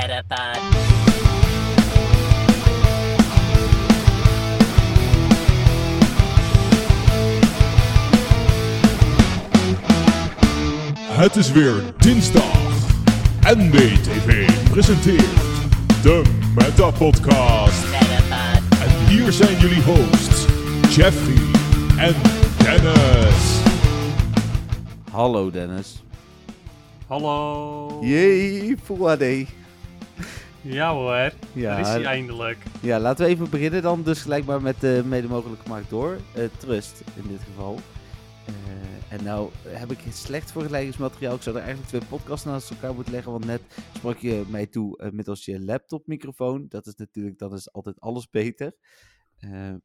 Metapod. Het is weer dinsdag. NBTV presenteert de Meta Podcast. Metapod. En hier zijn jullie hosts, Jeffrey en Dennis. Hallo Dennis. Hallo. Jee, Full HD. Ja hoor, Ja, daar is hij eindelijk. Ja, laten we even beginnen dan dus gelijk maar met de mede mogelijk gemaakt door. eh, Trust in dit geval. Eh, en nou heb ik slecht vergelijkingsmateriaal. Ik zou er eigenlijk twee podcasts naast elkaar moeten leggen. Want net sprak je mij toe eh, middels je laptopmicrofoon. Dat is natuurlijk, dan is altijd alles beter.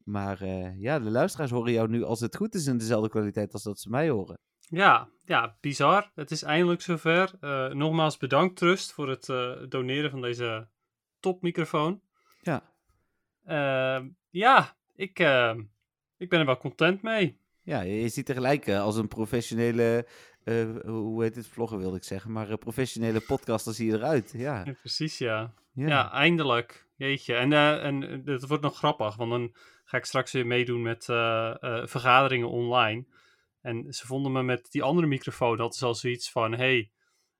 Maar ja, de luisteraars horen jou nu als het goed is in dezelfde kwaliteit als dat ze mij horen. Ja, ja, bizar. Het is eindelijk zover. Eh, nogmaals bedankt Trust voor het eh, doneren van deze topmicrofoon. Ja. Ehm, ja, ik, eh, ik ben er wel content mee. Ja, je, ziet er gelijk eh, als een professionele, hoe heet het, vlogger wilde ik zeggen, maar een professionele podcaster zie je eruit. Ja, Ja, precies, ja. ja. Ja, eindelijk. Jeetje. En, en het wordt nog grappig, want dan ga ik straks weer meedoen met vergaderingen online. En ze vonden me met die andere microfoon, hadden ze al zoiets van, hey,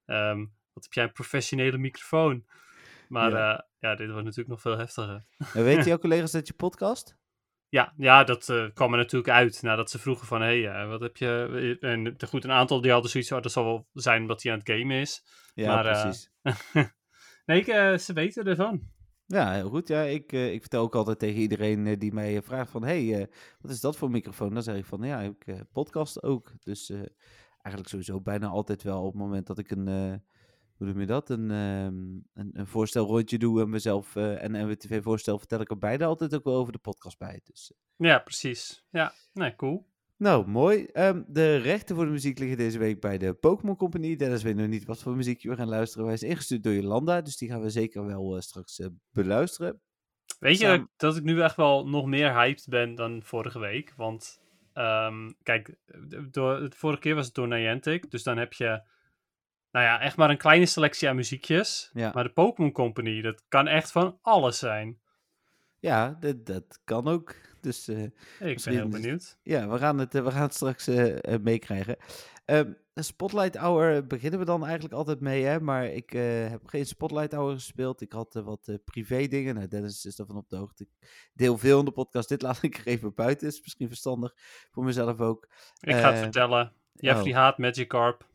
ehm, wat heb jij een professionele microfoon? Maar Ja. ja, ja dit wordt natuurlijk nog veel heftiger. En weten jouw collega's dat je podcast? Ja, ja dat eh, kwam er natuurlijk uit nadat ze vroegen van, hé, hey, eh, wat heb je... En eh, goed, een aantal die hadden zoiets van, dat zal wel zijn omdat hij aan het gamen is. Ja, Maar, eh, precies. nee, ik, eh, ze weten ervan. Ja, heel goed. Ja, ik, eh, ik vertel ook altijd tegen iedereen eh, die mij eh, vraagt van, hey, eh, wat is dat voor microfoon? Dan zeg ik van, ja, ik podcast ook. Dus eigenlijk sowieso bijna altijd wel op het moment dat ik een, hoe noem je dat, een, ehm, een, een voorstelrondje doe en mezelf en een NWTV voorstel, vertel ik er beide altijd ook wel over de podcast bij. Dus, Ja, precies. Ja, nee, cool. Nou, mooi. Ehm, de rechten voor de muziek liggen deze week bij de Pokémon Company. Dennis weet nog niet wat voor muziek we gaan luisteren. Hij is ingestuurd door Jolanda, dus die gaan we zeker wel eh, straks eh, beluisteren. Weet je Samen- dat, dat ik nu echt wel nog meer hyped ben dan vorige week? Want, ehm, kijk, d- door, de vorige keer was het door Niantic. Dus dan heb je, nou ja, echt maar een kleine selectie aan muziekjes. Ja. Maar de Pokémon Company, dat kan echt van alles zijn. Ja, dat, dat kan ook. Dus eh, Ik ben Misschien heel benieuwd. ja, we gaan het, eh, we gaan het straks eh, meekrijgen. Ehm, Spotlight Hour beginnen we dan eigenlijk altijd mee, hè? Maar ik heb geen Spotlight Hour gespeeld. Ik had wat privé dingen. Nou, Dennis is daarvan op de hoogte. Ik deel veel in de podcast. Dit laat ik er even buiten. Is misschien verstandig voor mezelf ook. Ik ga het vertellen. Jeffrey oh. haat Magikarp.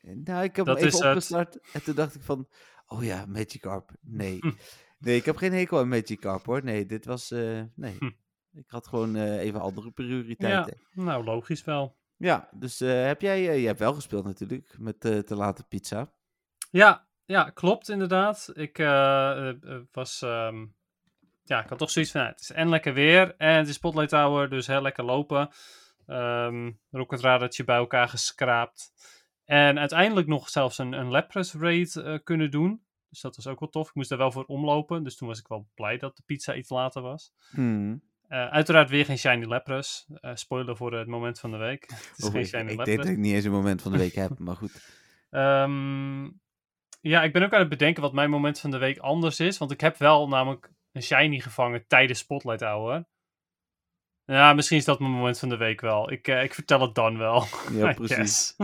Nou, ik heb Dat hem even het. opgestart en toen dacht ik van, oh ja, Magikarp. Nee. Hm. Nee, ik heb geen hekel aan Magikarp hoor. Nee, dit was, nee. Hm. Ik had gewoon eh, even andere Ja, prioriteiten. nou, logisch wel. Ja, dus eh, heb jij, eh, je hebt wel gespeeld natuurlijk met Te Late Pizza. Ja, ja, klopt inderdaad. Ik was. ehm, ja, ik had toch zoiets van. het is en lekker weer. En het is Spotlight Tower, dus heel lekker lopen. Ehm Rocket Radartje bij elkaar geschraapt. En uiteindelijk nog zelfs een, een raid kunnen doen. Dus dat was ook wel tof. Ik moest daar wel voor omlopen. Dus toen was ik wel blij dat de pizza iets later was. Hmm. Eh, uiteraard weer geen Shiny Lapras. Eh, spoiler voor het moment van de week. Het is Of geen ik Shiny ik Lapras. denk dat ik niet eens een moment van de week heb, maar goed. Ehm, ja, ik ben ook aan het bedenken wat mijn moment van de week anders is. Want ik heb wel namelijk een shiny gevangen tijdens Spotlight Hour. Ja, misschien is dat mijn moment van de week wel. Ik, eh, ik vertel het dan wel. Ja, precies.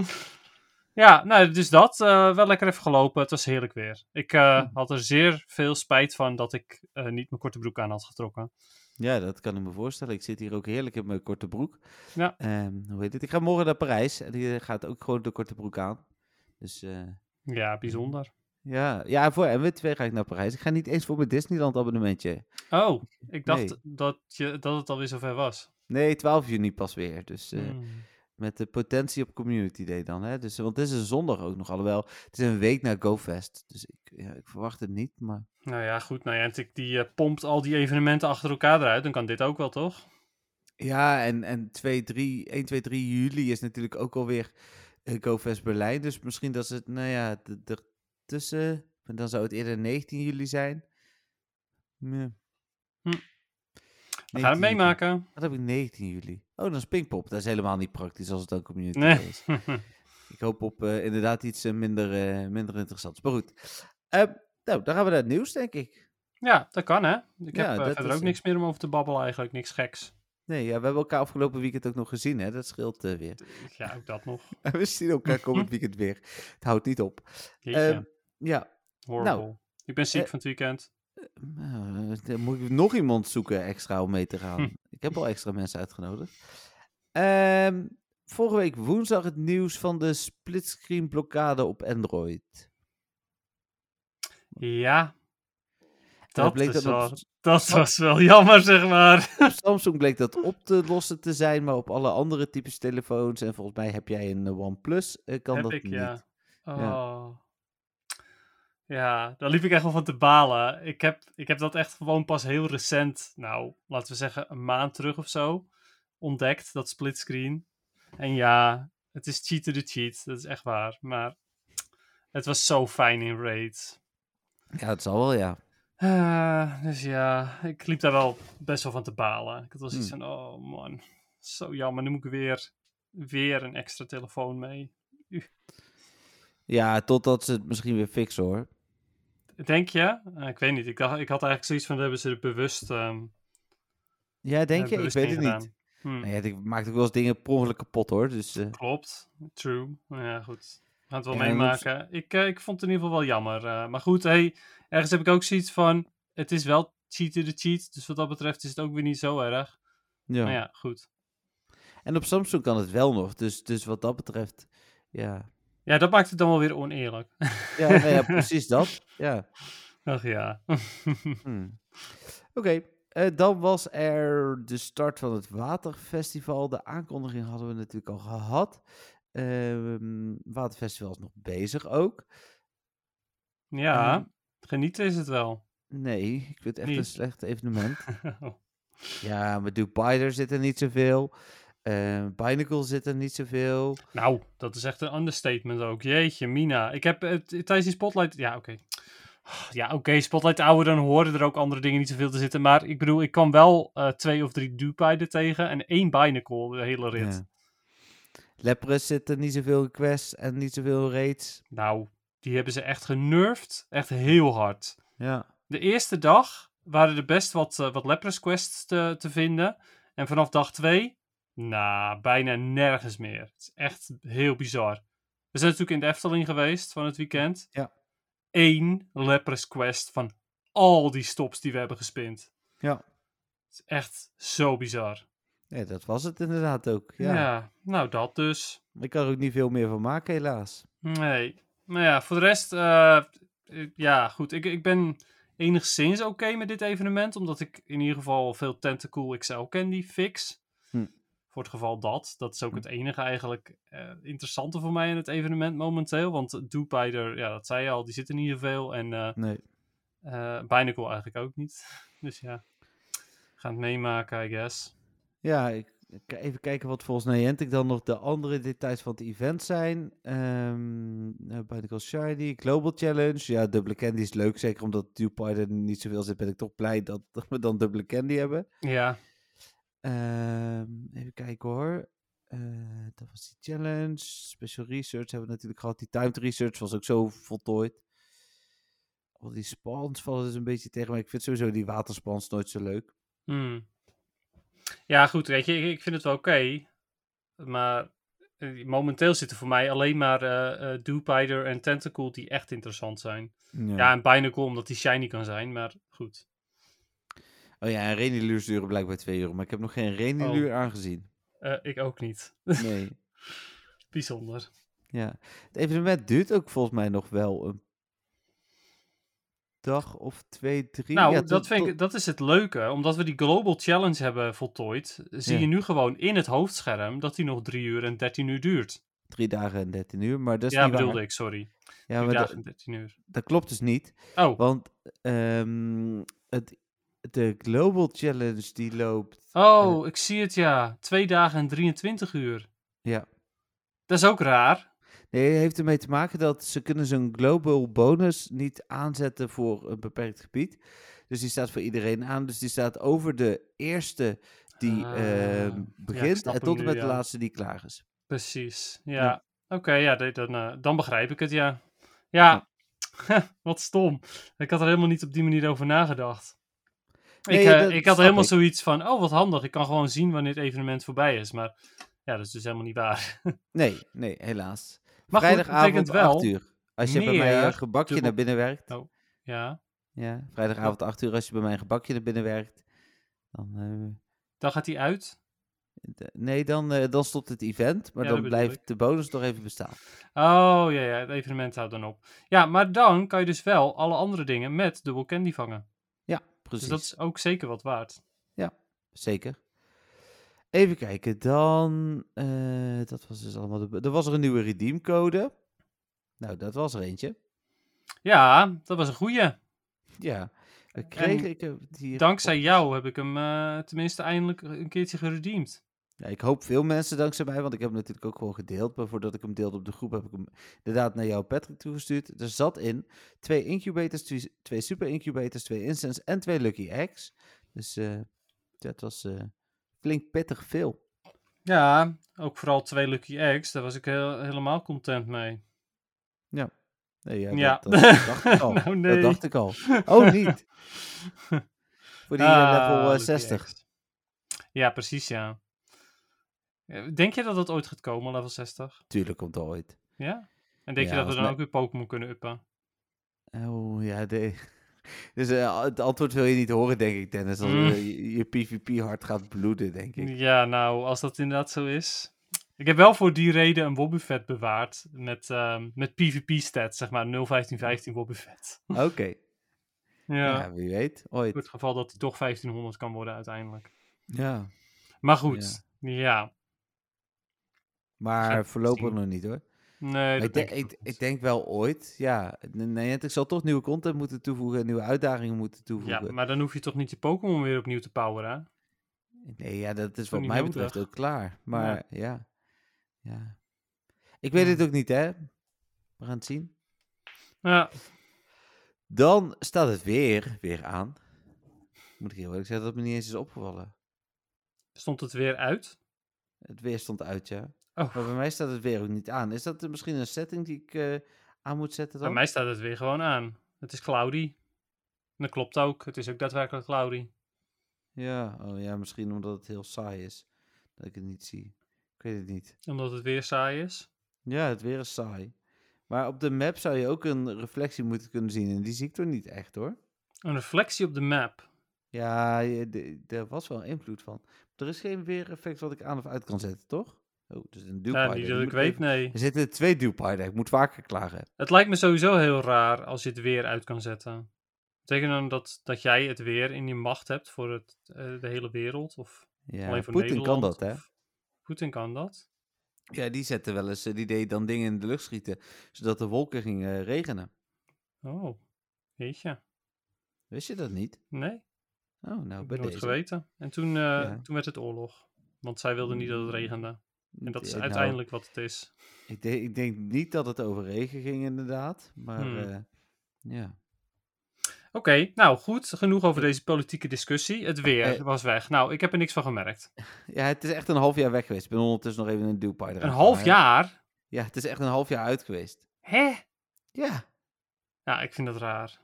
ja, nou, dus dat. wel lekker even gelopen. Het was heerlijk weer. Ik Hm. had er zeer veel spijt van dat ik niet mijn korte broek aan had getrokken. Ja, dat kan ik me voorstellen. Ik zit hier ook heerlijk in mijn korte broek. Ja. Ehm, hoe heet het? Ik ga morgen naar Parijs en die gaat ook gewoon de korte broek aan. Dus eh, Ja, bijzonder. ja, ja, voor MW2 ga ik naar Parijs. Ik ga niet eens voor mijn Disneyland abonnementje. Oh, ik dacht Nee. dat, je, dat het alweer zover was. Nee, 12 juni pas weer. Dus eh, Hmm. Met de potentie op Community Day dan. Hè? Dus, want het is een zondag ook nog. Alhoewel, het is een week na GoFest. Dus ik, ja, ik verwacht het niet. Maar Nou ja, goed. Nou ja, die eh, pompt al die evenementen achter elkaar eruit. Dan kan dit ook wel, toch? ja, en, en 2, 3, 1, 2, 3 juli is natuurlijk ook alweer uh, GoFest Berlijn. Dus misschien dat het, nou ja, er tussen. Dan zou het eerder 19 juli zijn. Ja. We 19 gaan het juli. meemaken. Wat heb ik 19 juli? Oh, dan is Pinkpop. Dat is helemaal niet praktisch als het dan community Nee. is. Ik hoop op eh, inderdaad iets eh, minder, eh, minder interessants. Maar goed. Eh, Nou, dan gaan we naar het nieuws, denk ik. Ja, dat kan hè. Ik Ja, heb dat verder is, ook niks meer om over te babbelen eigenlijk. Niks geks. Nee, ja, we hebben elkaar afgelopen weekend ook nog gezien, hè? Dat scheelt weer. Ja, ook dat nog. We zien elkaar komend weekend weer. Het houdt niet op. Ehm, ja, horrible. ik ben ziek van het weekend. Nou, dan moet ik nog iemand zoeken extra om mee te gaan. Hm. Ik heb al extra mensen uitgenodigd. Ehm, vorige week woensdag het nieuws van de splitscreen blokkade op Android. Ja. Dat, bleek dat wel, dat was wel jammer, zeg maar. Op Samsung bleek dat op te lossen te zijn, maar op alle andere types telefoons, en volgens mij heb jij een eh, OnePlus, eh, kan Heb dat ik, niet. ja. Oh. Ja. Ja. daar liep ik echt wel van te balen. Ik heb, ik heb dat echt gewoon pas heel recent, nou, laten we zeggen een maand terug of zo, ontdekt, dat splitscreen. En ja, het is cheat to the cheat, dat is echt waar. Maar het was zo fijn in Raid. Ja, het zal wel, ja. Ah, dus ja, ik liep daar wel best wel van te balen. Ik had wel zoiets Hmm. van, oh man, zo jammer, nu moet ik weer, weer een extra telefoon mee. Ja, totdat ze het misschien weer fixen hoor. Denk je? Eh, ik weet niet. Ik, dacht, ik had eigenlijk zoiets van, hebben ze er bewust, ehm Ja, denk eh, je? Ik weet het niet. gedaan. Hm, Nou ja, ik maak ook wel eens dingen per ongeluk kapot hoor. Dus eh, Klopt, true. Nou ja, goed. We gaan het wel Ja, meemaken. Ik, ik vond het in ieder geval wel jammer. maar goed, hey, ergens heb ik ook zoiets van, het is wel cheat to the cheat. Dus wat dat betreft is het ook weer niet zo erg. ja. Maar ja, goed. En op Samsung kan het wel nog. Dus, dus wat dat betreft, ja. Ja, dat maakt het dan wel weer oneerlijk. Ja, nou ja precies dat. Ja. Ach ja. Hm. Oké, eh, dan was er de start van het Waterfestival. De aankondiging hadden we natuurlijk al gehad. Ehm Waterfestival is nog bezig ook. ja, Ehm, genieten is het wel. nee, ik vind het echt een slecht evenement. Ja, maar zit er niet zoveel. Uh, Binacle zit er niet zoveel. nou, dat is echt een understatement ook. Jeetje, Mina. Ik heb het tijdens die spotlight... Ja, oké. Ja, oké, Spotlight Hour, dan horen er ook andere dingen niet zoveel te zitten. Maar ik bedoel, ik kwam wel eh, twee of drie Dupide tegen en één Binacle de hele rit. Ja. Leprous zit er niet zoveel in quests en niet zoveel raids. Nou, die hebben ze echt genurfd. Echt heel hard. Ja. De eerste dag waren er best wat, eh, wat Leprous quests te, te vinden. En vanaf dag twee, nou, bijna nergens meer. Het is echt heel bizar. We zijn natuurlijk in de Efteling geweest van het weekend. Ja. Eén Leprous quest van al die stops die we hebben gespind. Ja. Het is echt zo bizar. ja, dat was het inderdaad ook. Ja. Ja, nou dat dus. Ik kan er ook niet veel meer van maken, helaas. Nee. Maar ja, voor de rest, eh, eh, ja, goed. Ik, ik ben enigszins oké met dit evenement, omdat ik in ieder geval veel Tentacool XL ken die fix. Hm. Voor het geval dat. Dat is ook Hm. het enige eigenlijk eh, interessante voor mij in het evenement momenteel. Want Doopider, ja, dat zei je al, die zit er niet zoveel. En eh Nee. Binacle eigenlijk ook niet. Dus ja, gaan het meemaken, I guess. Ja, ik, even kijken wat volgens Niantic dan nog de andere details van het event zijn. Uh, Binacle Shiny, Global Challenge. Ja, dubbele candy is leuk. Zeker omdat Dewpider er niet zoveel zit, ben ik toch blij dat we dan dubbele candy hebben. Ja, Ehm, even kijken hoor. Eh, dat was die challenge. Special research hebben we natuurlijk gehad. Die timed research was ook zo voltooid. Al die spawns vallen dus een beetje tegen. Maar ik vind sowieso die waterspans nooit zo leuk. Hmm. Ja, goed, weet je, ik, vind het wel oké. maar eh, momenteel zitten voor mij alleen maar eh eh Dewpider en Tentacool die echt interessant zijn. Ja, en Binacle omdat die shiny kan zijn, maar goed. Oh ja, en Reniluurs duren blijkbaar twee uur. Maar ik heb nog geen Reniluur Oh. aangezien. Eh, ik ook niet. Nee. Bijzonder. ja. Het evenement duurt ook volgens mij nog wel een dag of twee, drie. Nou, Ja, dat, tot- vind ik, dat is het leuke. Omdat we die Global Challenge hebben voltooid, zie Ja. je nu gewoon in het hoofdscherm dat die nog 3 uur en 13 uur duurt. Drie dagen en dertien uur. Maar dat is ja, niet bedoelde waar. ik, sorry. Ja, 3 maar dagen en 13 uur. dat klopt dus niet. Oh, Want ehm, het, de Global Challenge die loopt. oh, ik zie het ja. 2 dagen en 23 uur. Ja. Dat is ook raar. Nee, het heeft ermee te maken dat ze kunnen zo'n global bonus niet aanzetten voor een beperkt gebied. Dus die staat voor iedereen aan. Dus die staat over de eerste die Ah, ehm, begint en tot en nu, met de ja. laatste die klaar is. Precies. Ja. Ja. Oké, ja, dan, eh, dan begrijp ik het, ja. Ja, Wat stom. Ik had er helemaal niet op die manier over nagedacht. Nee, ik, eh, ik had helemaal ik. zoiets van, oh wat handig, ik kan gewoon zien wanneer het evenement voorbij is. Maar ja, dat is dus helemaal niet waar. Nee, nee, helaas. Maar Vrijdagavond wel 8 uur. Als je bij mij een gebakje dubbel- naar binnen werkt. Oh. Ja, Ja, vrijdagavond 8 uur als je bij mij een gebakje naar binnen werkt. Dan, eh, dan gaat hij uit. nee, dan, eh, dan stopt het event. Maar Ja, dan blijft de bonus nog even bestaan. Oh ja, ja, het evenement houdt dan op. Ja, maar dan kan je dus wel alle andere dingen met dubbel candy vangen. Ja, Dus precies. dat is ook zeker wat waard. Zeker. Even kijken, dan... eh, dat was dus allemaal... De, er was er een nieuwe redeemcode. Nou, dat was er eentje. Ja, dat was een goeie. Ja. En ik heb Dankzij jou heb ik hem eh, tenminste eindelijk een keertje geredeemd. Ja, ik hoop veel mensen dankzij mij, want ik heb hem natuurlijk ook gewoon gedeeld. Maar voordat ik hem deelde op de groep, heb ik hem inderdaad naar jou, Patrick, toegestuurd. Er zat in twee incubators, twee, super incubators, twee incense en twee lucky eggs. Dus eh, dat was eh, flink pittig veel. Ja, ook vooral twee Lucky Eggs. Daar was ik heel, helemaal content mee. Nee, ja, Ja. Dat, dat dacht ik al. nou, nee. Dat dacht ik al. Oh, niet. Voor die eh, Ah, level eh, Lucky 60. Eggs. Ja, precies, ja. Eh, Denk je dat dat ooit gaat komen, level 60? Tuurlijk komt dat ooit. Ja? En denk Ja, je dat we dan ook weer Pokémon kunnen uppen? Oh, ja, de... Dus eh, het antwoord wil je niet horen, denk ik, Dennis. Als Mm. eh, je, je PvP-hart gaat bloeden, denk ik. Ja, nou, als dat inderdaad zo is. Ik heb wel voor die reden een Wobbuffet bewaard. Met, ehm, met PvP-stats, zeg maar 01515 Wobbuffet. Oké. Ja. Ja, wie weet. Voor Ooit. het geval dat hij toch 1500 kan worden uiteindelijk. Ja. Maar goed, ja. Maar voorlopig nog niet hoor. Nee, ik, denk ik ik, ik denk wel ooit, ja. Niantic zal toch nieuwe content moeten toevoegen, nieuwe uitdagingen moeten toevoegen. Ja, maar dan hoef je toch niet je Pokémon weer opnieuw te poweren? Nee, ja, dat is wat mij nodig? betreft ook klaar. Maar ja, ja. Ik weet het ook niet, hè. We gaan het zien. Ja, Dan staat het weer, weer aan. Moet ik heel eerlijk zeggen dat het me niet eens is opgevallen. stond het weer uit? Het weer stond uit, ja. Oh, Maar bij mij staat het weer ook niet aan. Is dat eh, misschien een setting die ik eh, aan moet zetten dan? bij mij staat het weer gewoon aan. Het is cloudy. En dat klopt ook. Het is ook daadwerkelijk cloudy. Ja, oh ja, misschien omdat het heel saai is. Dat ik het niet zie. Ik weet het niet. Omdat het weer saai is. Ja, het weer is saai. Maar op de map zou je ook een reflectie moeten kunnen zien. En die zie ik toch niet echt hoor. Een reflectie op de map. Ja, er was wel invloed van. Er is geen weereffect wat ik aan of uit kan zetten, toch? Oh, dus een Ja, duwpijler. niet dat ik weet, nee. Er zitten twee duwpijler. Ik moet vaker klagen. Het lijkt me sowieso heel raar als je het weer uit kan zetten. Betekent dan dat, dat jij het weer in je macht hebt voor het, eh, de hele wereld? Of Ja, alleen voor Poetin kan Nederland? dat, hè? Poetin kan dat? Ja, die zette wel eens, eh, die deed dan dingen in de lucht schieten, zodat de wolken gingen regenen. Oh, jeetje. Wist je dat niet? Nee, Oh, nou, bij nooit deze. geweten. En toen, eh, Ja. toen werd het oorlog. Want zij wilden niet dat het regende. En dat is nou, uiteindelijk wat het is. ik, denk, ik denk niet dat het over regen ging, inderdaad. Maar Hmm. eh, ja. Oké, nou goed. Genoeg over deze politieke discussie. Het weer Eh. was weg. Nou, ik heb er niks van gemerkt. ja, het is echt een half jaar weg geweest. Ik ben ondertussen nog even een duwpijler. Een half jaar? Ja, het is echt een half jaar uit geweest. Hè? Ja. Ja, ik vind dat raar.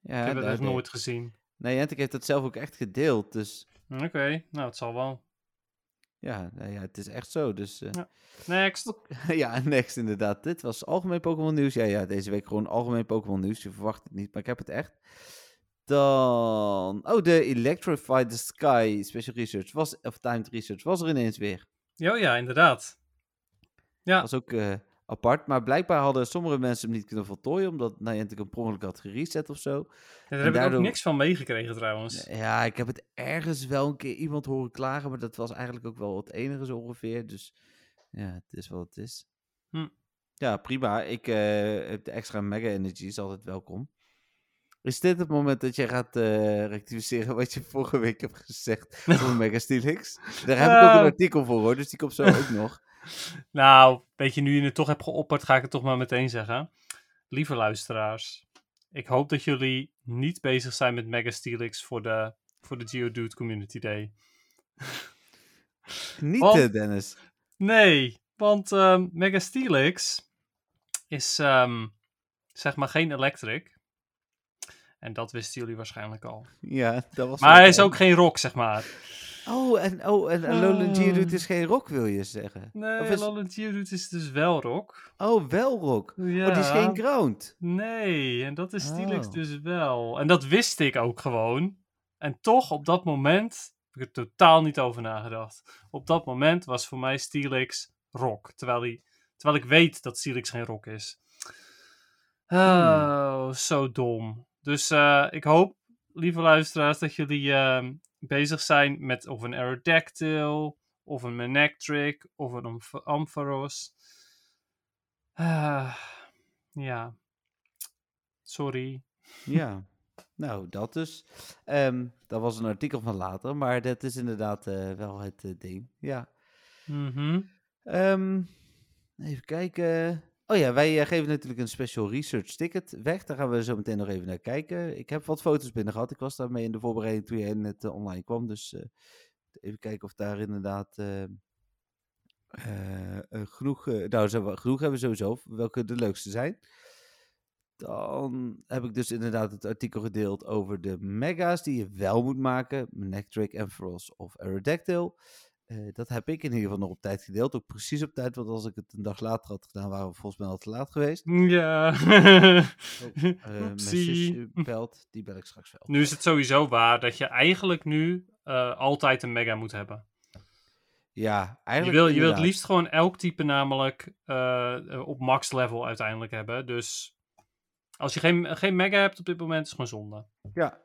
ja ik heb het nou, echt nooit gezien. Nee, Jentik heeft dat zelf ook echt gedeeld. Dus Oké, nou, het zal wel. Ja, nou ja het is echt zo. Dus eh, Ja. Next. ja, next inderdaad. Dit was algemeen Pokémon nieuws. Ja, ja, deze week gewoon algemeen Pokémon nieuws. Je verwacht het niet, maar ik heb het echt. Dan, oh, de Electrify the Sky Special Research was, of Timed Research was er ineens weer. Jo, ja, inderdaad. Ja. was ook eh, apart. Maar blijkbaar hadden sommige mensen hem niet kunnen voltooien, omdat Niantic een per ongeluk had gereset of zo. Ja, daar heb ik ook niks van meegekregen trouwens. Ja, ik heb het ergens wel een keer iemand horen klagen, maar dat was eigenlijk ook wel het enige zo ongeveer. Dus ja, het is wat het is. Hm. Ja, prima. Ik eh, heb de extra mega energy, is altijd welkom. Is dit het moment dat jij gaat eh, rectificeren wat je vorige week hebt gezegd over Mega Steelix? Daar heb ik ook Nou. een artikel voor hoor, dus die komt zo ook nog. Nou, weet je, nu je het toch hebt geopperd, ga ik het toch maar meteen zeggen. Lieve luisteraars, ik hoop dat jullie niet bezig zijn met Mega Steelix voor de, voor de Geodude Community Day. Niet Want- Dennis. Nee, want ehm Mega Steelix is, ehm, zeg maar geen electric. En dat wisten jullie waarschijnlijk al. Ja, dat was Maar hij is ook geen rock, zeg maar. Oh, en, oh, en Alolan Geodude Ah. is geen rock, wil je zeggen? Nee, Of is- Geodude is dus wel rock. Oh, wel rock. Ja. Oh, die is geen ground. Nee, en dat is Steelix Oh. dus wel. En dat wist ik ook gewoon. En toch, op dat moment, heb ik er totaal niet over nagedacht. Op dat moment was voor mij Steelix rock. Terwijl, hij, terwijl ik weet dat Steelix geen rock is. Oh, zo dom. Dus eh, ik hoop, lieve luisteraars, dat jullie ehm, bezig zijn met of een Aerodactyl, of een Manectric, of een Amph- Ampharos. Ah, ja. Sorry. Ja, nou, dat dus. Ehm, dat was een artikel van later, maar dat is inderdaad eh, wel het eh, ding. Ja. Mhm. Ehm, even kijken. Oh ja, wij eh, geven natuurlijk een special research ticket weg. Daar gaan we zo meteen nog even naar kijken. Ik heb wat foto's binnen gehad. Ik was daarmee in de voorbereiding toen jij net eh, online kwam. Dus eh, even kijken of daar inderdaad genoeg, nou, genoeg hebben we sowieso. Welke de leukste zijn. Dan heb ik dus inderdaad het artikel gedeeld over de mega's die je wel moet maken. Nectric, Ampharos of Aerodactyl. Eh, dat heb ik in ieder geval nog op tijd gedeeld. Ook precies op tijd, want als ik het een dag later had gedaan, waren we volgens mij al te laat geweest. Ja. Eh, mijn Oepsie. zusje belt, die bel ik straks wel. Nu is het sowieso waar dat je eigenlijk nu eh, altijd een mega moet hebben. Ja, Je eigenlijk wil, je wil het liefst gewoon elk type namelijk op max level uiteindelijk hebben. Dus als je geen, geen mega hebt op dit moment, is het gewoon zonde. Ja.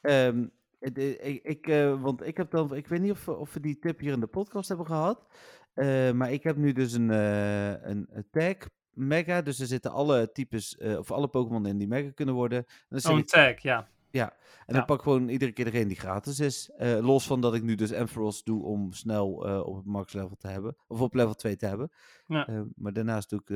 Ehm, eh, ik, ik, eh, want ik heb dan, ik weet niet of, we- of we die tip hier in de podcast hebben gehad. eh, maar ik heb nu dus een, eh, een, een tag mega. Dus er zitten alle types, of alle Pokémon in die mega kunnen worden. En dan, Oh, een tag, ja. En dan ja. pak ik gewoon iedere keer degene die gratis is. Eh, los van dat ik nu dus Ampharos doe om snel eh, op het max level te hebben. Of op level 2 te hebben. Ja. Eh, maar daarnaast doe ik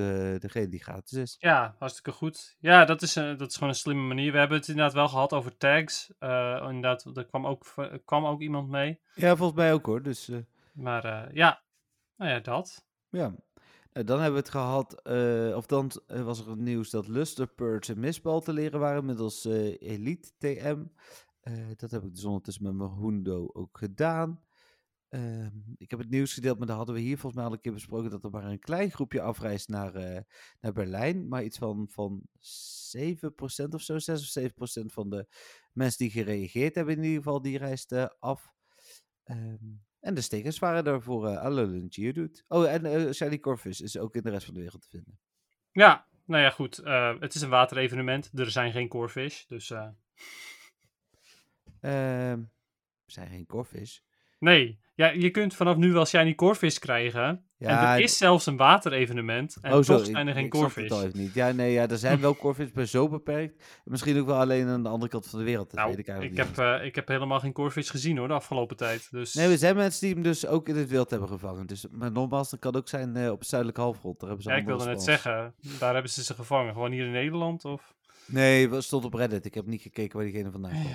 degene die gratis is. Ja, hartstikke goed. Ja, dat is, dat is gewoon een slimme manier. We hebben het inderdaad wel gehad over tags. Inderdaad, er kwam ook, er kwam ook iemand mee. Ja, volgens mij ook hoor. Dus Maar ja, nou ja, dat. Ja, dan hebben we het gehad, eh, of dan eh, was er het nieuws dat Luster, Purge en Misbal te leren waren middels eh, Elite TM. Eh, dat heb ik dus ondertussen met mijn Hundo ook gedaan. Ehm, ik heb het nieuws gedeeld, maar daar hadden we hier volgens mij al een keer besproken dat er maar een klein groepje afreist naar, eh, naar Berlijn. Maar iets van, van 7% of zo, 6 of 7% van de mensen die gereageerd hebben in ieder geval, die reisden af. Ehm, en de stickers waren er voor eh Alolan Geodude. Oh, en eh Shiny Corvus is ook in de rest van de wereld te vinden. Ja, nou ja, goed. eh, het is een waterevenement. Er zijn geen corefish. Dus eh, Ehm er zijn geen Corvus. Nee. Ja, je kunt vanaf nu wel shiny corefish krijgen. en Ja, er is zelfs een waterevenement. En oh, toch zijn er geen ik, ik niet. Ja, nee, ja, er zijn wel Corvus, maar zo beperkt. Misschien ook wel alleen aan de andere kant van de wereld. Dat Nou, weet ik eigenlijk ik niet. heb, eh, ik heb helemaal geen corefish gezien hoor, de afgelopen tijd. Dus Nee, er zijn mensen die hem dus ook in het wild hebben gevangen. Dus, maar nogmaals, dat kan ook zijn eh, op het zuidelijke halfrond. Daar hebben ze ja, ik wilde net zeggen, daar hebben ze ze gevangen. Gewoon hier in Nederland of... Nee, het stond op Reddit. Ik heb niet gekeken waar diegene vandaan kwam.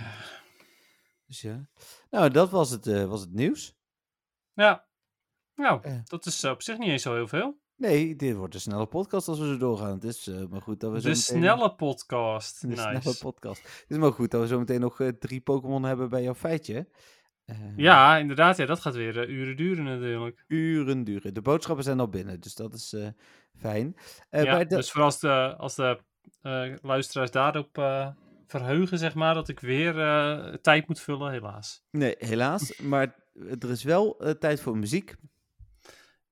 Dus ja. Nou, dat was het, eh, was het nieuws. Ja, nou, Eh. dat is op zich niet eens zo heel veel. Nee, dit wordt een snelle podcast als we zo doorgaan. Het is eh, maar goed dat we zo De meteen- snelle podcast. De nice. snelle podcast. Het is maar goed dat we zo meteen nog drie Pokémon hebben bij jouw feitje. Ja, inderdaad. Ja, dat gaat weer uren duren natuurlijk. Uren duren. De boodschappen zijn al binnen, dus dat is fijn. Ja, de- Dus voor als de, als de luisteraars daarop verheugen, zeg maar, dat ik weer eh, tijd moet vullen, helaas. Nee, helaas. maar er is wel eh, tijd voor muziek.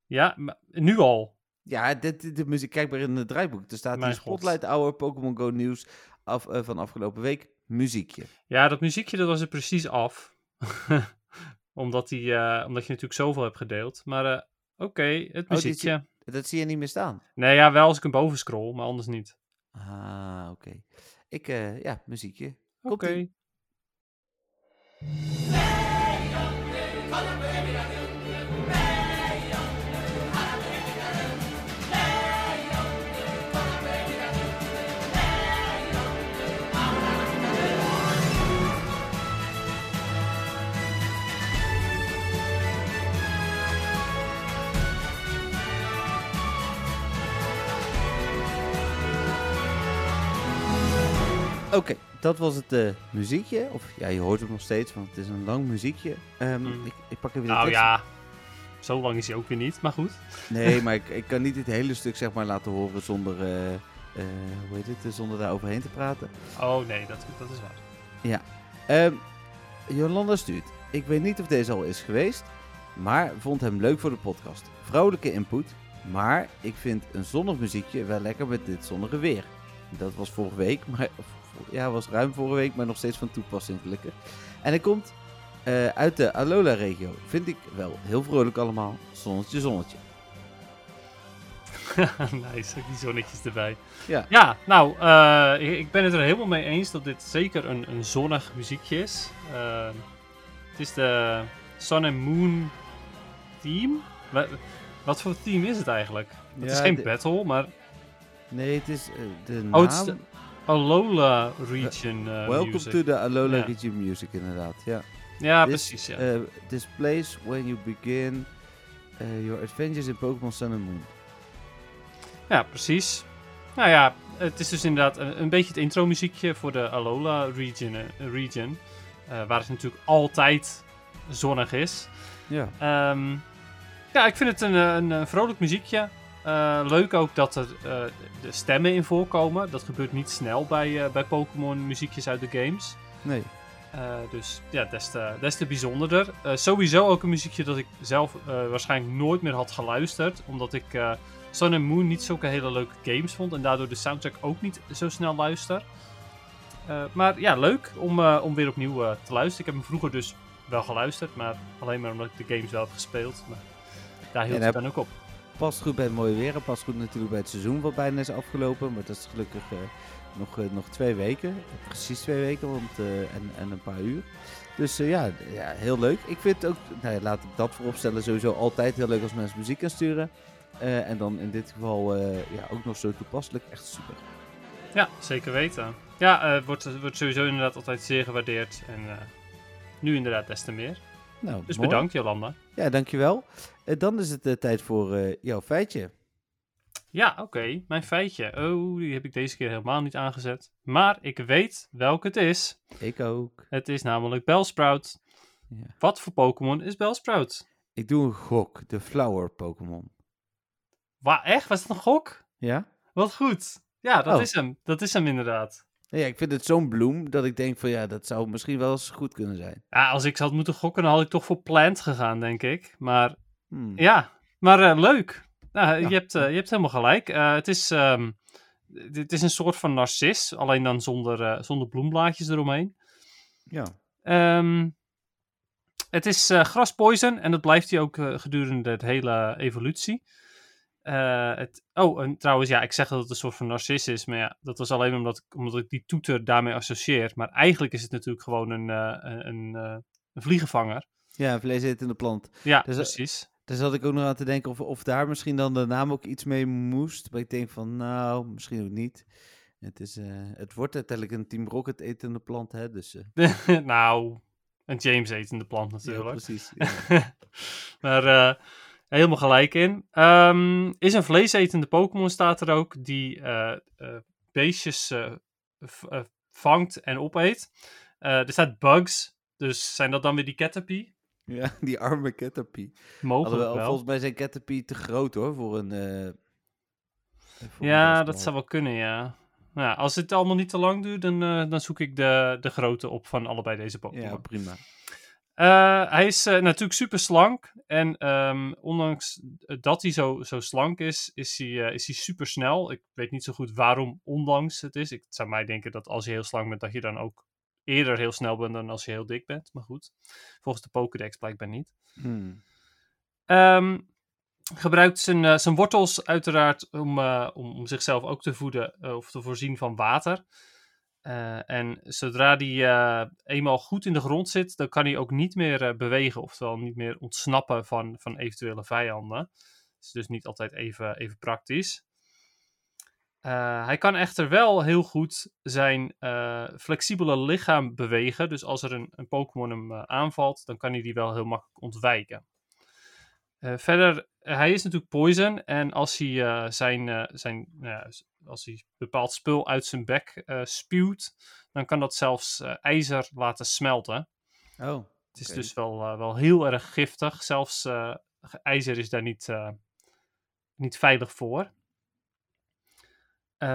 Ja, maar nu al. Ja, dit, de muziek, kijk maar in het draaiboek. Er staat Mijn hier god. Spotlight Hour Pokémon Go nieuws af, eh, van afgelopen week. Muziekje. Ja, dat muziekje dat was er precies af. omdat, die, omdat je natuurlijk zoveel hebt gedeeld. Maar oké, het die muziekje. Dat zie je niet meer staan. Nee, ja, wel als ik hem boven scroll, maar anders niet. Ah, oké. Ik, eh, ja, muziekje. Oké. Komt-ie. Oké, dat was het eh, muziekje. Of ja, je hoort het nog steeds, want het is een lang muziekje. Mm. ik, ik pak even de Nou tekst. ja, zo lang is hij ook weer niet, maar goed. Nee, maar ik, ik kan niet het hele stuk zeg maar laten horen zonder, eh, eh, hoe heet het, zonder daar overheen te praten. Oh nee, dat, dat is waar. Ehm, Jolanda stuurt. Ik weet niet of deze al is geweest, maar vond hem leuk voor de podcast. Vrouwelijke input, maar ik vind een zonnig muziekje wel lekker met dit zonnige weer. Dat was vorige week, maar ja, was ruim vorige week, maar nog steeds van toepassing gelukkig. En hij komt eh, uit de Alola-regio. Vind ik wel heel vrolijk allemaal. Zonnetje, zonnetje. nice, die zonnetjes erbij. Ja. Ja, nou, eh, ik, ik ben het er helemaal mee eens dat dit zeker een, een zonnig muziekje is. Eh, het is de Sun and Moon theme. Wa- Wat voor theme is het eigenlijk? Het is geen de- battle, maar Nee, het is de naam... Oh, de Alola Region eh, Welcome music. to the Alola Ja. Region Music, inderdaad. Ja. Ja, This, precies, ja. uh, this place when you begin uh, your adventures in Pokémon Sun and Moon. Ja, precies. Nou ja, het is dus inderdaad een, een beetje het intro muziekje voor de Alola region, eh, region eh, waar het natuurlijk altijd zonnig is. Ja. Ehm, ja, ik vind het een, eh, een, vrolijk muziekje. Eh, leuk ook dat er eh, de stemmen in voorkomen. Dat gebeurt niet snel bij, eh, bij Pokémon muziekjes uit de games. Nee. Dus ja, des te, des te bijzonderder. Sowieso ook een muziekje dat ik zelf waarschijnlijk nooit meer had geluisterd. Omdat ik Sun and Moon niet zulke hele leuke games vond. En daardoor de soundtrack ook niet zo snel luister. Maar ja, leuk om, om weer opnieuw te luisteren. Ik heb hem vroeger dus wel geluisterd. Maar alleen maar omdat ik de games wel heb gespeeld. Maar daar hield En het dan ook op. Past goed bij het mooie weer en past goed natuurlijk bij het seizoen wat bijna is afgelopen. Maar dat is gelukkig eh, nog, eh, nog twee weken. Precies twee weken want, eh, en, en een paar uur. Dus ja, ja, heel leuk. Ik vind het ook, nou ja, laat ik dat vooropstellen, sowieso altijd heel leuk als mensen muziek gaan sturen. En dan in dit geval ja, ook nog zo toepasselijk. Echt super. Ja, zeker weten. Ja, het wordt, wordt sowieso inderdaad altijd zeer gewaardeerd. En nu inderdaad des te meer. Nou, Dus mooi. bedankt Jolanda. Ja, dankjewel. Eh, dan is het eh, tijd voor eh, jouw feitje. Ja, oké. Mijn feitje. Oh, die heb ik deze keer helemaal niet aangezet. Maar ik weet welke het is. Ik ook. Het is namelijk Bellsprout. Ja. Wat voor Pokémon is Bellsprout? Ik doe een gok. De flower Pokémon. Waar, echt? Was het een gok? Ja? Wat goed. Ja, dat Oh. is hem. Dat is hem inderdaad. Ja, ik vind het zo'n bloem dat ik denk van ja, dat zou misschien wel eens goed kunnen zijn. Ja, als ik had moeten gokken, dan had ik toch voor Plant gegaan, denk ik. Maar Hmm. ja, maar eh, leuk. Nou, Ja. je, hebt, eh, je hebt helemaal gelijk. Eh, het, is, ehm, het is een soort van narcis, alleen dan zonder, zonder bloemblaadjes eromheen. Ja. Ehm, het is graspoison en dat blijft hij ook gedurende de hele evolutie. Eh, het, oh, en trouwens, ja, ik zeg dat het een soort van narcis is, maar ja, dat was alleen omdat ik, omdat ik die toeter daarmee associeer. Maar eigenlijk is het natuurlijk gewoon een, eh, een, eh, een vliegenvanger. Ja, een vleesetende plant. Ja, Dus, precies. Daar zat ik ook nog aan te denken of, of daar misschien dan de naam ook iets mee moest. Maar ik denk van nou, misschien ook niet. Het, is, het wordt uiteindelijk een Team Rocket etende plant, hè. Dus, nou, een James etende plant ja, natuurlijk. precies. Ja. maar eh, helemaal gelijk in. Ehm, is een vleesetende Pokémon staat er ook, die eh, eh, beestjes eh, vangt en opeet. Er staat bugs, dus zijn dat dan weer die Caterpie? ja, die arme Caterpie. Mogelijk Alhoewel, wel. volgens mij zijn Caterpie te groot hoor, voor een... Ja, dat zou wel kunnen, ja. Nou, als het allemaal niet te lang duurt, dan, dan zoek ik de, de grootte op van allebei deze Pokémon. Ja, prima. Eh, hij is eh, natuurlijk super slank. En ehm, ondanks dat hij zo, zo slank is, is hij, eh, is hij super snel. Ik weet niet zo goed waarom ondanks het is. Ik zou mij denken dat als je heel slank bent, dat je dan ook eerder heel snel bent dan als je heel dik bent. Maar goed, volgens de Pokédex blijkbaar niet. Hmm. Ehm, gebruikt zijn, zijn wortels uiteraard om, om, om zichzelf ook te voeden of te voorzien van water. Eh, en zodra die eh, eenmaal goed in de grond zit, dan kan hij ook niet meer eh, bewegen, oftewel niet meer ontsnappen van, van eventuele vijanden. Dat is dus niet altijd even, even praktisch. Hij kan echter wel heel goed zijn flexibele lichaam bewegen. Dus als er een, een Pokémon hem aanvalt, dan kan hij die wel heel makkelijk ontwijken. Eh, verder, eh, hij is natuurlijk poison. En als hij eh, zijn, zijn nou als hij bepaald spul uit zijn bek spuwt, dan kan dat zelfs ijzer laten smelten. Oh, Het is dus wel, wel heel erg giftig. Zelfs ijzer is daar niet, niet veilig voor.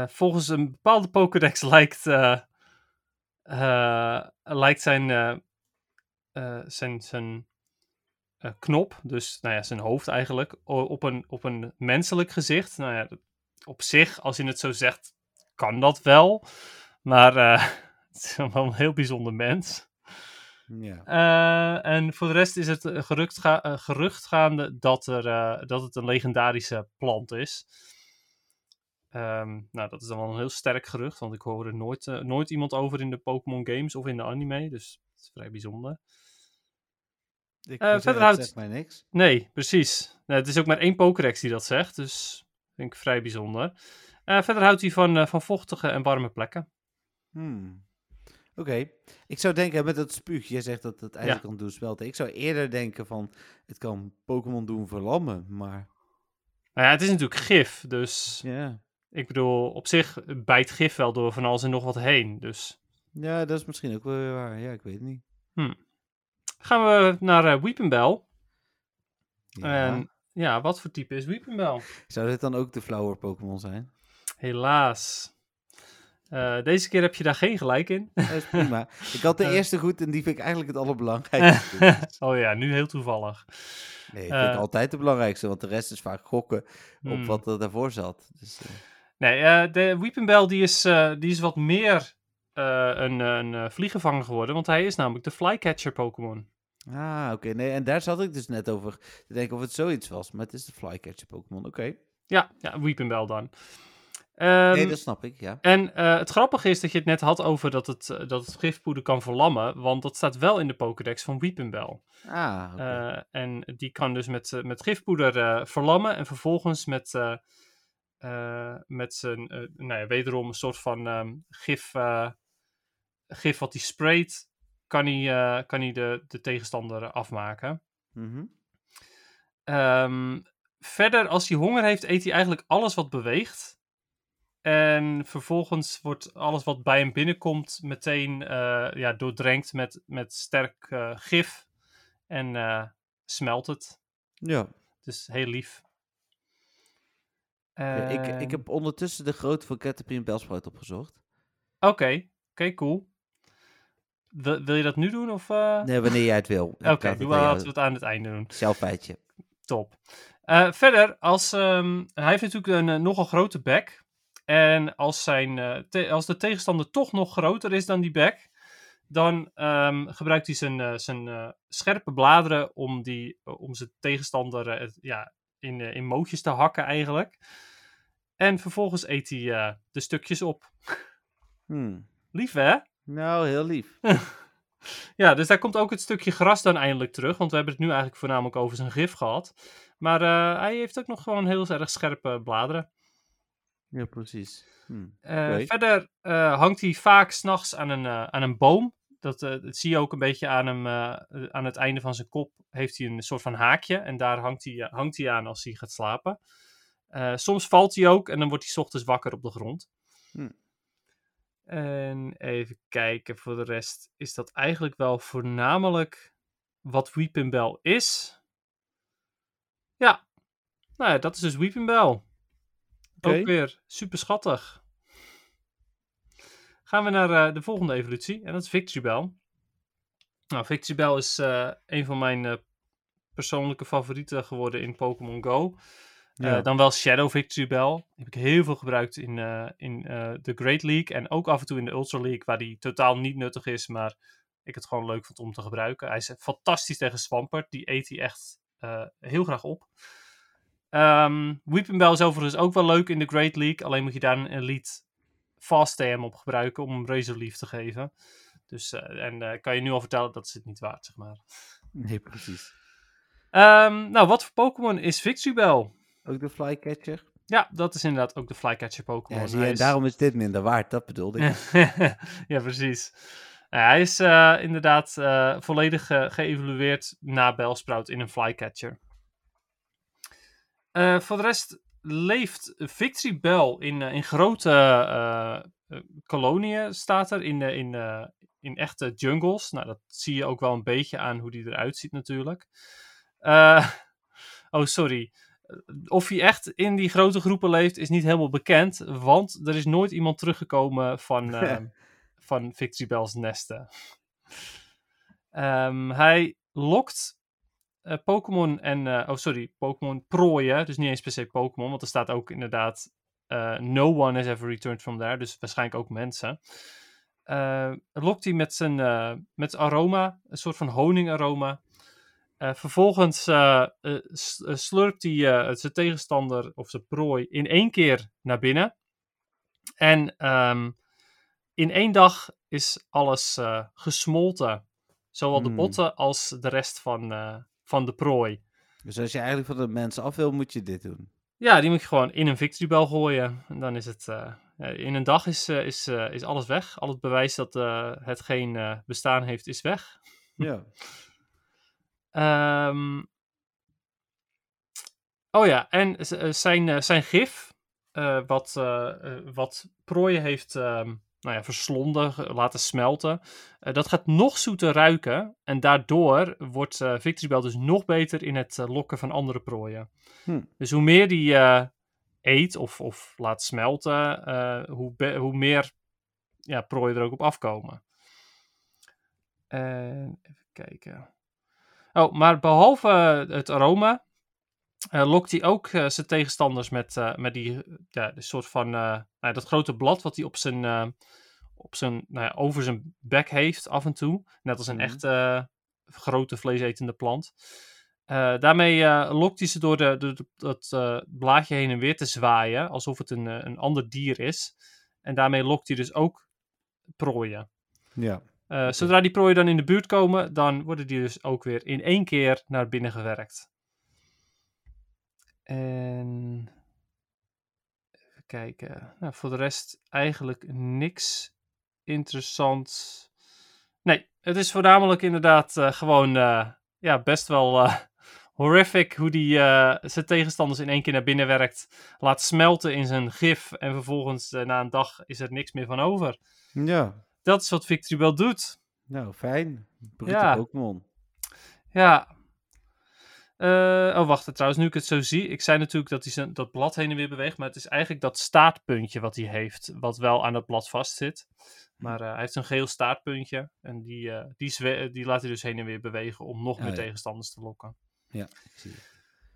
Volgens een bepaalde Pokédex lijkt, lijkt zijn, zijn, zijn knop, dus nou ja, zijn hoofd eigenlijk, op een, op een menselijk gezicht. Nou ja, op zich, als je het zo zegt, kan dat wel. Maar eh, het is wel een heel bijzonder mens. ja. Eh, en voor de rest is het eh, gerucht, ga- eh, gerucht gaande dat, er, eh, dat het een legendarische plant is. Ehm, nou, dat is dan wel een heel sterk gerucht, want ik hoor er nooit, eh, nooit iemand over in de Pokémon games of in de anime, dus het is vrij bijzonder. Ik moet verder het houdt- zegt mij niks. Nee, precies. Nou, het is ook maar één Pokédex die dat zegt, dus vind ik vrij bijzonder. Eh, verder houdt hij van, eh, van vochtige en warme plekken. Hmm. Oké. Ik zou denken, met dat spuug, jij zegt dat het Ja. kan doen smelten. Ik zou eerder denken van, het kan Pokémon doen verlammen, maar... Nou ja, het is natuurlijk gif, dus Ja. ik bedoel, op zich bijt gif wel door van alles en nog wat heen, dus... ja, dat is misschien ook wel weer waar. Ja, ik weet het niet. Gaan we naar eh Weepinbell. Ja. En ja, wat voor type is Weepinbell? Zou dit dan ook de flower Pokémon zijn? Helaas. Eh, deze keer heb je daar geen gelijk in. Dat is prima. ik had de Eh. eerste goed en die vind ik eigenlijk het allerbelangrijkste. oh ja, nu heel toevallig. Nee, vind ik Eh. altijd het belangrijkste, want de rest is vaak gokken op Hmm. wat er daarvoor zat. Dus, Nee, de Weepinbell die is, die is wat meer een, een vliegenvanger geworden, want hij is namelijk de Flycatcher Pokémon. Ah, oké. Nee, en daar zat ik dus net over te denken of het zoiets was. Maar het is de Flycatcher Pokémon. Oké. Ja, ja Weepinbell dan. Ehm, nee, dat snap ik, ja. En eh, het grappige is dat je het net had over dat het, eh, dat het gifpoeder kan verlammen, want dat staat wel in de Pokédex van Weepinbell. Ah, oké. Eh, en die kan dus met, met gifpoeder verlammen en vervolgens met, met zijn, nou ja, wederom een soort van ehm, gif, gif wat hij sprayt, kan hij, eh, kan hij de, de tegenstander afmaken. Mhm. Ehm, verder, als hij honger heeft, eet hij eigenlijk alles wat beweegt. En vervolgens wordt alles wat bij hem binnenkomt meteen eh, ja, doordrenkt met, met sterk eh, gif. En smelt het. Ja. Dus heel lief. Ja, ik, ik Ehm, heb ondertussen de grootte van Caterpie en Belsprout opgezocht. Oké, oké, cool. Wil, wil je dat nu doen? Of, eh? Nee, wanneer jij het wil. Oké, doen we laten we het aan het einde doen. Zelf feitje. Top. Eh, verder, als, ehm, hij heeft natuurlijk een eh, nogal grote bek. En als, zijn, als de tegenstander toch nog groter is dan die bek, dan ehm, gebruikt hij zijn, zijn scherpe bladeren om, die, om zijn tegenstander ja, in, in mootjes te hakken eigenlijk. En vervolgens eet hij de stukjes op. Hmm. Lief hè? Nou, heel lief. Ja, dus daar komt ook het stukje gras dan eindelijk terug. Want we hebben het nu eigenlijk voornamelijk over zijn gif gehad. Maar eh, hij heeft ook nog gewoon heel erg scherpe bladeren. Ja, precies. Eh, Oké. Verder eh, hangt hij vaak s'nachts aan, een, eh, aan een boom. Dat, eh, dat zie je ook een beetje aan hem. eh, aan het einde van zijn kop heeft hij een soort van haakje. En daar hangt hij, hangt hij aan als hij gaat slapen. Eh, soms valt hij ook en dan wordt hij 's ochtends wakker op de grond. Hm. En even kijken, voor de rest is dat eigenlijk wel voornamelijk wat Weepinbell is. Ja, nou ja, dat is dus Weepinbell. Oké. Ook weer super schattig. Gaan we naar eh, de volgende evolutie en dat is Victreebel. Nou, Victreebel is eh, een van mijn eh, persoonlijke favorieten geworden in Pokémon Go. Eh, dan wel Shadow Victory Bell. Die heb ik heel veel gebruikt in, eh, in eh, de Great League. En ook af en toe in de Ultra League, waar die totaal niet nuttig is. Maar ik het gewoon leuk vond om te gebruiken. Hij is fantastisch tegen Swampert. Die eet hij echt eh, heel graag op. Ehm Weepinbell is overigens ook wel leuk in de Great League. Alleen moet je daar een Elite Fast TM op gebruiken om hem Razor Leaf te geven. Dus, eh, en eh, kan je nu al vertellen, dat is het niet waard, zeg maar. Nee, precies. Ehm, nou, wat voor Pokémon is Victreebel? Ook de Flycatcher? Ja, dat is inderdaad ook de Flycatcher Pokémon. Ja, zie je, Hij en is- daarom is dit minder waard. Dat bedoelde ik. ja, precies. Nou, hij is eh, inderdaad eh, volledig eh, geëvolueerd na Bellsprout in een Flycatcher. Voor de rest leeft Victory Bell in, in grote koloniën, staat er, in, in, in echte jungles. Nou, dat zie je ook wel een beetje aan hoe die eruit ziet natuurlijk. Oh, sorry. Of hij echt in die grote groepen leeft, is niet helemaal bekend. Want er is nooit iemand teruggekomen van, eh, van Victory Bell's nesten. Ehm, hij lokt eh, Pokémon en... eh, oh, sorry. Pokémon prooien. Dus niet eens per se Pokémon. Want er staat ook inderdaad... eh, no one has ever returned from there. Dus waarschijnlijk ook mensen. Lokt hij met zijn, met zijn aroma. Een soort van honingaroma. Eh, vervolgens eh, slurpt hij zijn tegenstander of zijn prooi in één keer naar binnen. En ehm, in één dag is alles gesmolten. Zowel de Hmm. botten als de rest van, van de prooi. Dus als je eigenlijk van de mensen af wil, moet je dit doen. Ja, die moet je gewoon in een victory bell gooien. En dan is het. in een dag is, is, is alles weg. Al het bewijs dat het geen bestaan heeft, is weg. Ja. Ehm, oh ja, en eh, zijn, eh, zijn gif, eh, wat, eh, wat prooien heeft ehm, nou ja, verslonden, laten smelten, dat gaat nog zoeter ruiken. En daardoor wordt eh Victory Bell dus nog beter in het lokken van andere prooien. Hm. Dus hoe meer die eet of, of laat smelten, hoe, hoe meer ja, prooien er ook op afkomen. En even kijken. Oh, maar behalve eh, het aroma eh, lokt hij ook eh, zijn tegenstanders met, met die, ja, die soort van, nou ja, dat grote blad wat hij op zijn, op zijn, nou ja, over zijn bek heeft af en toe. Net als een Mhm. echte grote vleesetende plant. Daarmee lokt hij ze door, de, door dat blaadje heen en weer te zwaaien, alsof het een, een ander dier is. En daarmee lokt hij dus ook prooien. Ja. Eh, Zodra die prooien dan in de buurt komen, dan worden die dus ook weer in één keer naar binnen gewerkt. En even kijken. Nou, voor de rest eigenlijk niks interessant. Nee, het is voornamelijk inderdaad eh, gewoon eh, ja, best wel horrific hoe die zijn tegenstanders in één keer naar binnen werkt. Laat smelten in zijn gif en vervolgens na een dag is er niks meer van over. Ja. Dat is wat Victory Bell doet. Nou, fijn. Brute Ja. Pokémon. Ja. Eh, oh, wacht. Trouwens, nu ik het zo zie. Ik zei natuurlijk dat hij zijn, dat blad heen en weer beweegt. Maar het is eigenlijk dat staartpuntje wat hij heeft. Wat wel aan dat blad vastzit. Maar eh, hij heeft een geel staartpuntje. En die, eh, die, laat hij dus heen en weer bewegen. Om nog Ah, meer ja. tegenstanders te lokken. Ja, zie het.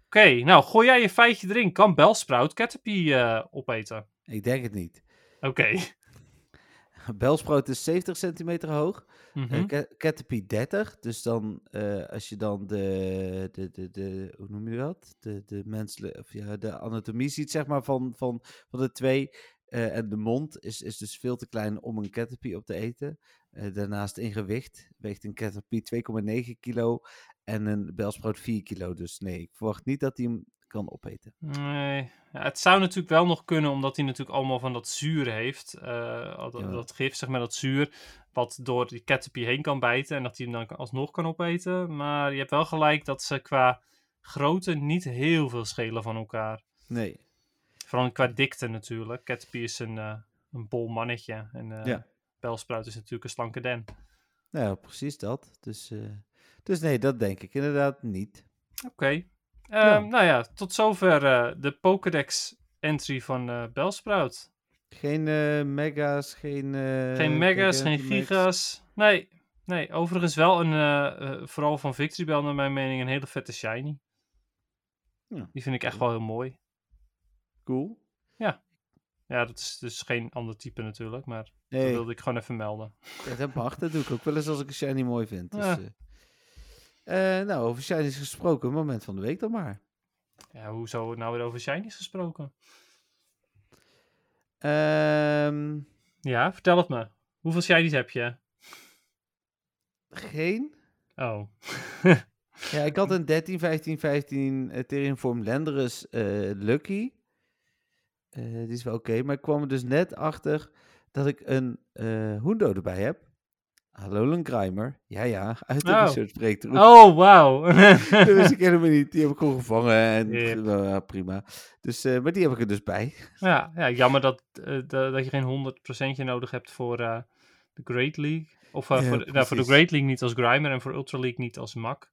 Oké, nou gooi jij je feitje erin. Kan Belsprout Caterpie opeten? Ik denk het niet. Oké. Belsprout is 70 centimeter hoog. Eh, Ca- Caterpie 30. Dus dan, eh, als je dan de, de, de, de hoe noem je dat? De, de menselijke, of ja, de anatomie ziet, zeg maar, van, van, van de twee. eh, en de mond is, is dus veel te klein om een Caterpie op te eten. Daarnaast in gewicht weegt een Caterpie 2,9 kilo en een Belsprout 4 kilo. Dus nee, ik verwacht niet dat hij hem kan opeten. Nee, ja, het zou natuurlijk wel nog kunnen, omdat hij natuurlijk allemaal van dat zuur heeft. eh, dat, Ja. dat gif, zeg maar, dat zuur, wat door die Caterpie heen kan bijten en dat hij hem dan alsnog kan opeten. Maar je hebt wel gelijk dat ze qua grootte niet heel veel schelen van elkaar. Nee. Vooral qua dikte natuurlijk. Caterpie is een, eh, een bol mannetje en Ja. Belsprout is natuurlijk een slanke den. Nou, ja, precies dat. Dus, dus nee, dat denk ik inderdaad niet. Oké. Ja. Ehm, Nou ja, tot zover eh, de Pokédex entry van eh Belsprout. Geen eh, mega's, geen... Geen mega's, geen giga's. Nee, nee. Overigens wel een, vooral van Victory Bell naar mijn mening, een hele vette shiny. Ja. Die vind ik echt wel heel mooi. Cool. Ja, dat is dus geen ander type natuurlijk, maar dat wilde ik gewoon even melden. ja, dat mag. Dat doe ik ook wel eens als ik een shiny mooi vind. Dus, Ja. Nou, over shinies gesproken. Moment van de week dan maar. Ja, hoezo nou weer over shinies gesproken? Ehm, Ja, vertel het me. Hoeveel shinies heb je? geen? Oh. Ja, ik had een 13, 15, 15 Ethereum Form Landorus eh, Lucky. Eh, die is wel oké, maar ik kwam er dus net achter dat ik een eh Hundo erbij heb. Hallo Lundgreimer. Ja, ja, uit de Oh. research breakthrough. Oh, wauw. Dat wist ik helemaal niet. Die heb ik gewoon gevangen en Yep. nou prima. Dus, eh, maar die heb ik er dus bij. ja, ja, jammer dat, eh, dat, je geen 100% nodig hebt voor eh, de Great League. Of Ja, voor, de, nou, voor de. Great League niet als Grimer en voor Ultra League niet als Mak.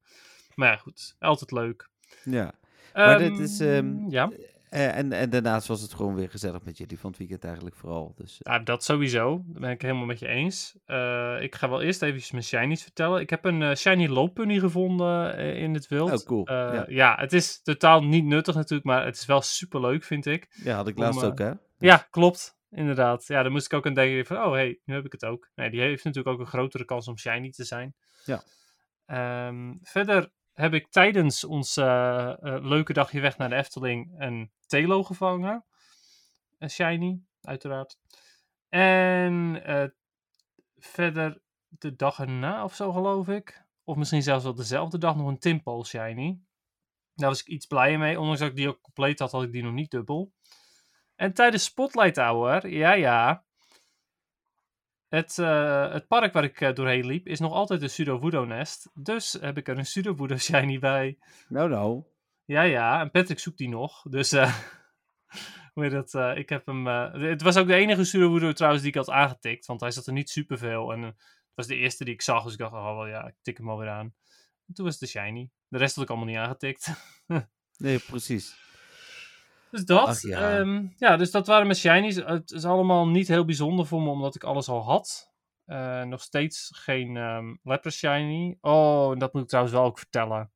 Maar ja, goed. Altijd leuk. Ja. Maar dit Ehm, is, ehm, Ja, Eh, en, en daarnaast was het gewoon weer gezellig met jullie van het weekend eigenlijk vooral. Dus, eh, ja, dat sowieso. Dat ben ik helemaal met je eens. Eh, ik ga wel eerst even mijn shinies vertellen. Ik heb een eh, shiny looppunny gevonden in het wild. Oh, cool. Ja. ja. het is totaal niet nuttig natuurlijk, maar het is wel super leuk, vind ik. ja, had ik laatst ook, hè? Ja, klopt. Inderdaad. Ja, dan moest ik ook aan denken van, oh hey, nu heb ik het ook. Nee, die heeft natuurlijk ook een grotere kans om shiny te zijn. Ja. Ehm, verder heb ik tijdens ons eh, eh, leuke dagje weg naar de Efteling een Telo gevangen. Een shiny, uiteraard. En eh, verder de dag erna of zo, geloof ik. Of misschien zelfs wel dezelfde dag nog een Timpole shiny. Daar was ik iets blijer mee. Ondanks dat ik die ook compleet had, had ik die nog niet dubbel. En tijdens Spotlight Hour, ja ja. Het, eh, het park waar ik eh, doorheen liep is nog altijd een Sudowoodo nest. Dus heb ik er een Sudowoodo shiny bij. Nou, nou. Ja ja, en Patrick zoekt die nog. Dus eh, hoe dat? ik heb hem... het was ook de enige Sudowoodo trouwens die ik had aangetikt. Want hij zat er niet superveel. En het was de eerste die ik zag. Dus ik dacht, oh wel ja, ik tik hem alweer aan. En toen was het de shiny. De rest had ik allemaal niet aangetikt. Nee, precies. Dus dat. Ach, ja. dus dat waren mijn shinies. Het is allemaal niet heel bijzonder voor me, omdat ik alles al had. Eh, nog steeds geen ehm Lapras shiny. Oh, en dat moet ik trouwens wel ook vertellen.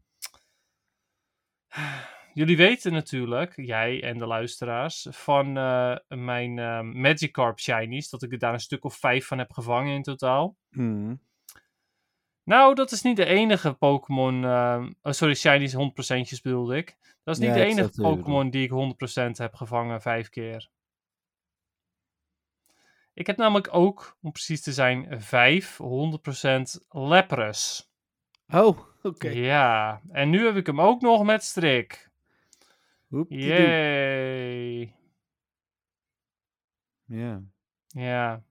Jullie weten natuurlijk, jij en de luisteraars, van eh, mijn ehm, Magikarp shinies. Dat ik er daar een stuk of vijf van heb gevangen in totaal. Mhm. Nou, dat is niet de enige Pokémon. ehm, oh, sorry, Shinies 100%'jes bedoelde ik. Dat is niet Ja, de enige Pokémon die ik 100% heb gevangen vijf keer. Ik heb namelijk ook, om precies te zijn, vijf 100% Lapras. Oh, oké. Ja, en nu heb ik hem ook nog met strik. Yay. Ja. Ja.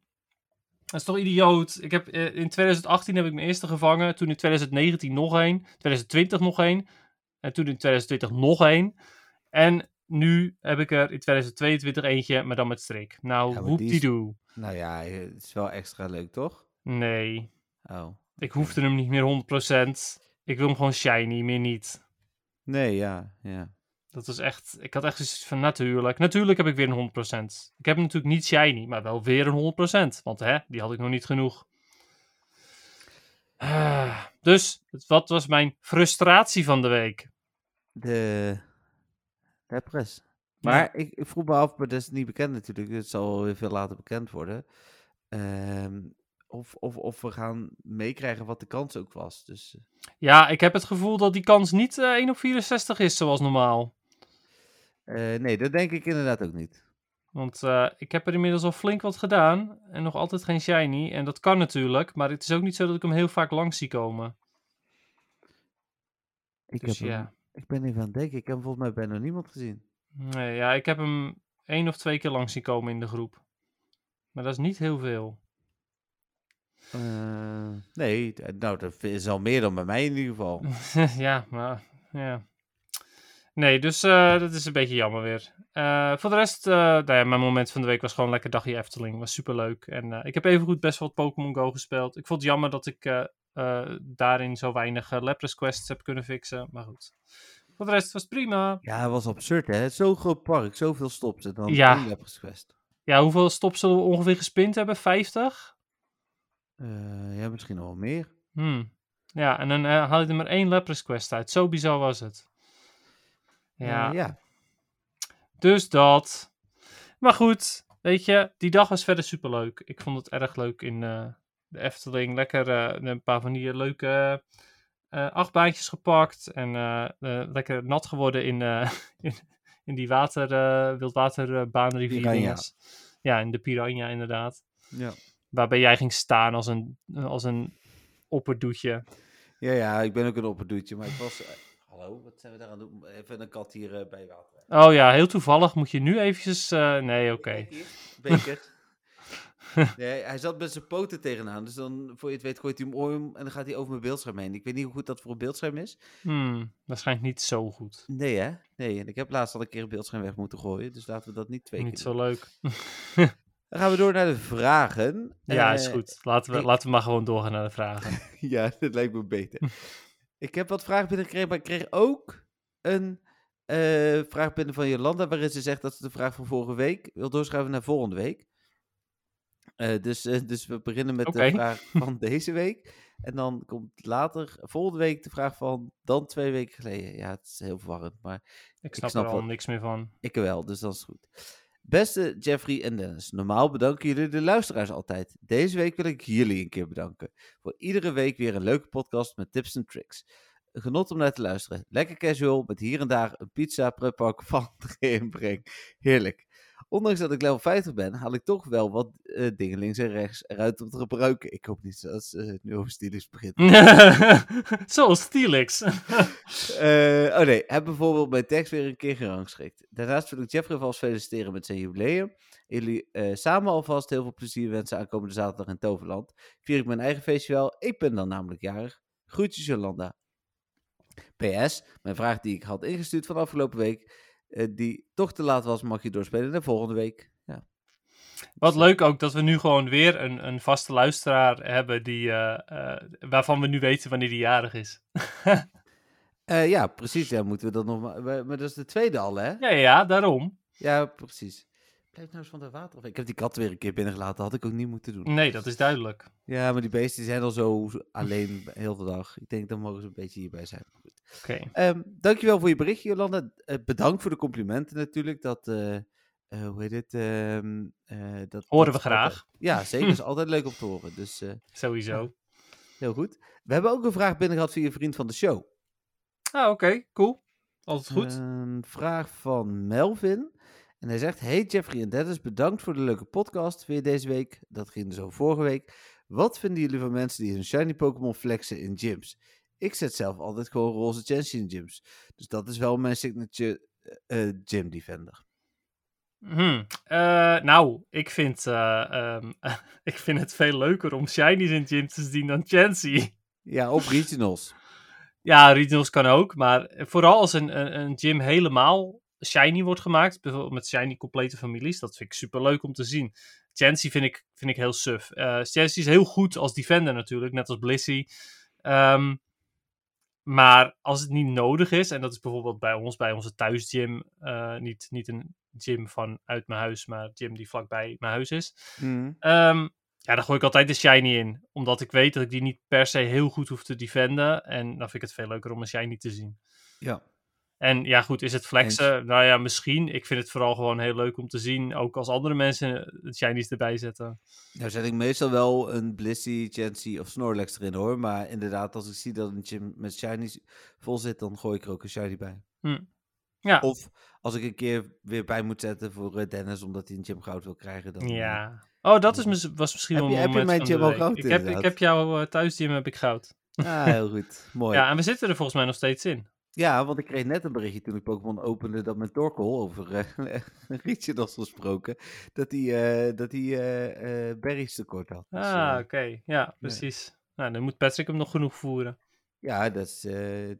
Dat is toch idioot? Ik heb, eh, in 2018 heb ik mijn eerste gevangen. Toen in 2019 nog één. 2020 nog één. En toen in 2020 nog één. En nu heb ik er in 2022 eentje, maar dan met strik. Nou, Ja, hoep die is- doe. Nou ja, het is wel extra leuk, toch? Nee, Oh. ik hoefde hem niet meer 100%. Ik wil hem gewoon shiny, meer niet. Nee, ja, ja. Dat was echt, ik had echt zoiets van natuurlijk. Natuurlijk heb ik weer een 100%. Ik heb hem natuurlijk niet shiny, maar wel weer een 100%. Want hè, die had ik nog niet genoeg. Ah, dus, wat was mijn frustratie van de week? De Lapras. Maar ik, ik vroeg me af, maar dat is niet bekend natuurlijk. Het zal weer veel later bekend worden. Ehm, of, of, of we gaan meekrijgen wat de kans ook was. Dus eh, Ja, ik heb het gevoel dat die kans niet eh 1 op 64 is zoals normaal. Eh, nee, dat denk ik inderdaad ook niet. Want eh, ik heb er inmiddels al flink wat gedaan. En nog altijd geen shiny. En dat kan natuurlijk. Maar het is ook niet zo dat ik hem heel vaak langs zie komen. Ik, Dus heb hem- ja. ik ben even aan het denken. Ik heb hem volgens mij bijna niemand gezien. Nee, ja, ik heb hem één of twee keer langs zien komen in de groep. Maar dat is niet heel veel. Eh, nee, nou, dat is al meer dan bij mij in ieder geval. ja, maar ja. Nee, dus eh, dat is een beetje jammer weer. Eh, voor de rest, eh nou ja, mijn moment van de week was gewoon lekker dagje Efteling. Was superleuk. En eh, ik heb evengoed best wel wat Pokémon Go gespeeld. Ik vond het jammer dat ik daarin zo weinig Lapras quests heb kunnen fixen. Maar goed. Voor de rest was het prima. Ja, het was absurd, hè? Zo'n groot park, zoveel stops en dan Ja. Lapras Quest. Ja, hoeveel stops zullen we ongeveer gespind hebben? 50? Eh, ja, misschien nog wel meer. Hmm. Ja, en dan haal je er maar één Lapras quest uit. Zo bizar was het. Ja, Eh, ja. dus dat. Maar goed, weet je, die dag was verder superleuk. Ik vond het erg leuk in eh, de Efteling. Lekker eh, een paar van die leuke achtbaantjes gepakt. En lekker nat geworden in, in, in die water, eh wildwaterbaan Piranha. Ja, in de Piranha inderdaad. Ja. Waarbij jij ging staan als een, als een opperdoetje. ja, ja, ik ben ook een opperdoetje, maar ik was... hallo, wat zijn we daar aan het doen? Even een kat hier eh, bij water. Oh ja, heel toevallig moet je nu eventjes... eh, nee, oké. Hier, beker. Nee, hij zat met zijn poten tegenaan. Dus dan, voor je het weet, gooit hij hem om en dan gaat hij over mijn beeldscherm heen. Ik weet niet hoe goed dat voor een beeldscherm is. Hmm, waarschijnlijk niet zo goed. Nee, hè? Nee, en ik heb laatst al een keer een beeldscherm weg moeten gooien. Dus laten we dat niet twee Niet keer zo doen. leuk. Dan gaan we door naar de vragen. ja, is Eh, goed. Laten we, ik- laten we maar gewoon doorgaan naar de vragen. Ja, dat lijkt me beter. Ik heb wat vragen binnengekregen, maar ik kreeg ook een eh, vraag binnen van Jolanda, waarin ze zegt dat ze de vraag van vorige week wil doorschrijven naar volgende week. Eh, dus, eh, dus we beginnen met de vraag van deze week. En dan komt later, volgende week, de vraag van dan twee weken geleden. Ja, het is heel verwarrend, maar Ik snap, snap er al wat- niks meer van. ik wel, dus dat is goed. Beste Jeffrey en Dennis, normaal bedanken jullie de luisteraars altijd. Deze week wil ik jullie een keer bedanken. Voor iedere week weer een leuke podcast met tips en tricks. Genot om naar te luisteren. Lekker casual, met hier en daar een pizza preppak van de inbreng. Heerlijk. Ondanks dat ik level 50 ben, haal ik toch wel wat eh, dingen links en rechts eruit om te gebruiken. Ik hoop niet dat ze het nu over stilies begint. Zoals Stilix. Eh, oh nee, heb bijvoorbeeld mijn tekst weer een keer gerangschikt. Daarnaast wil ik Jeffrey alvast feliciteren met zijn jubileum. Jullie eh, samen alvast heel veel plezier wensen aankomende zaterdag in Toverland. Vier ik mijn eigen feestje wel. Ik ben dan namelijk jarig. Groetjes Jolanda. PS, mijn vraag die ik had ingestuurd van afgelopen week, eh, die toch te laat was, mag je doorspelen naar volgende week. Ja. Wat leuk ook dat we nu gewoon weer een, een vaste luisteraar hebben die, eh, eh, waarvan we nu weten wanneer die jarig is. Eh, ja, precies. Ja, moeten we dat nog maar. Maar dat is de tweede al, hè? Ja, ja, daarom. Ja, precies. Blijf nou eens van de water. Ik heb die kat weer een keer binnengelaten. Had ik ook niet moeten doen. Nee, dat is duidelijk. Ja, maar die beesten zijn al zo alleen heel de dag. Ik denk, dan mogen ze een beetje hierbij zijn. Oké. Ehm, dankjewel voor je berichtje, Jolanda. Eh, bedankt voor de complimenten natuurlijk. Dat, eh, eh, hoe heet het? Ehm, eh, dat, Horen dat we altijd- graag. ja, zeker. is altijd leuk om te horen. Dus Sowieso. heel goed. We hebben ook een vraag binnen gehad via een vriend van de show. Ah, oké. Cool. Altijd goed. Een vraag van Melvin. En hij zegt: Hey Jeffrey en Dennis, bedankt voor de leuke podcast weer deze week. Dat ging zo vorige week. Wat vinden jullie van mensen die hun shiny Pokémon flexen in gyms? Ik zet zelf altijd gewoon roze Chansey in gyms. Dus dat is wel mijn signature eh, gym defender. Hmm. Eh, nou, ik vind, eh, ehm, ik vind het veel leuker om shinies in gyms te zien dan Chansey. Ja, op regionals. Ja, regionals kan ook, maar vooral als een, een, een gym helemaal shiny wordt gemaakt, bijvoorbeeld met shiny complete families, dat vind ik super leuk om te zien. Chansey vind ik, vind ik heel suf. Eh Chansey is heel goed als defender natuurlijk, net als Blissey. Ehm, maar als het niet nodig is, en dat is bijvoorbeeld bij ons, bij onze thuisgym, eh, niet, niet een gym van uit mijn huis, maar een gym die vlakbij mijn huis is. Mhm. Ehm, ja, dan gooi ik altijd de shiny in. Omdat ik weet dat ik die niet per se heel goed hoef te defenden. En dan vind ik het veel leuker om een shiny te zien. Ja. En ja, goed, is het flexen? Nou ja, misschien. Ik vind het vooral gewoon heel leuk om te zien. Ook als andere mensen shinies erbij zetten. Nou zet ik meestal wel een Blissey, Chansey of Snorlax erin hoor. Maar inderdaad, als ik zie dat een gym met shinies vol zit, dan gooi ik er ook een shiny bij. Ja, Of als ik een keer weer bij moet zetten voor eh, Dennis, omdat hij een gym goud wil krijgen. Dan, eh, ja. Oh, dat is was misschien wel een heb je moment mijn gym al week. goud, ik heb, ik heb jouw uh, thuisgym heb ik goud. Ah, heel goed. Mooi. Ja. en we zitten er volgens mij nog steeds in. Want ik kreeg net een berichtje toen ik Pokémon opende dat mijn Torkoal over uh, Regionals gesproken, dat hij uh, dat hij uh, uh, berries tekort had. Dus, ah, oké. Okay. Ja, precies. Nou, dan moet Patrick hem nog genoeg voeren. Ja, dat is,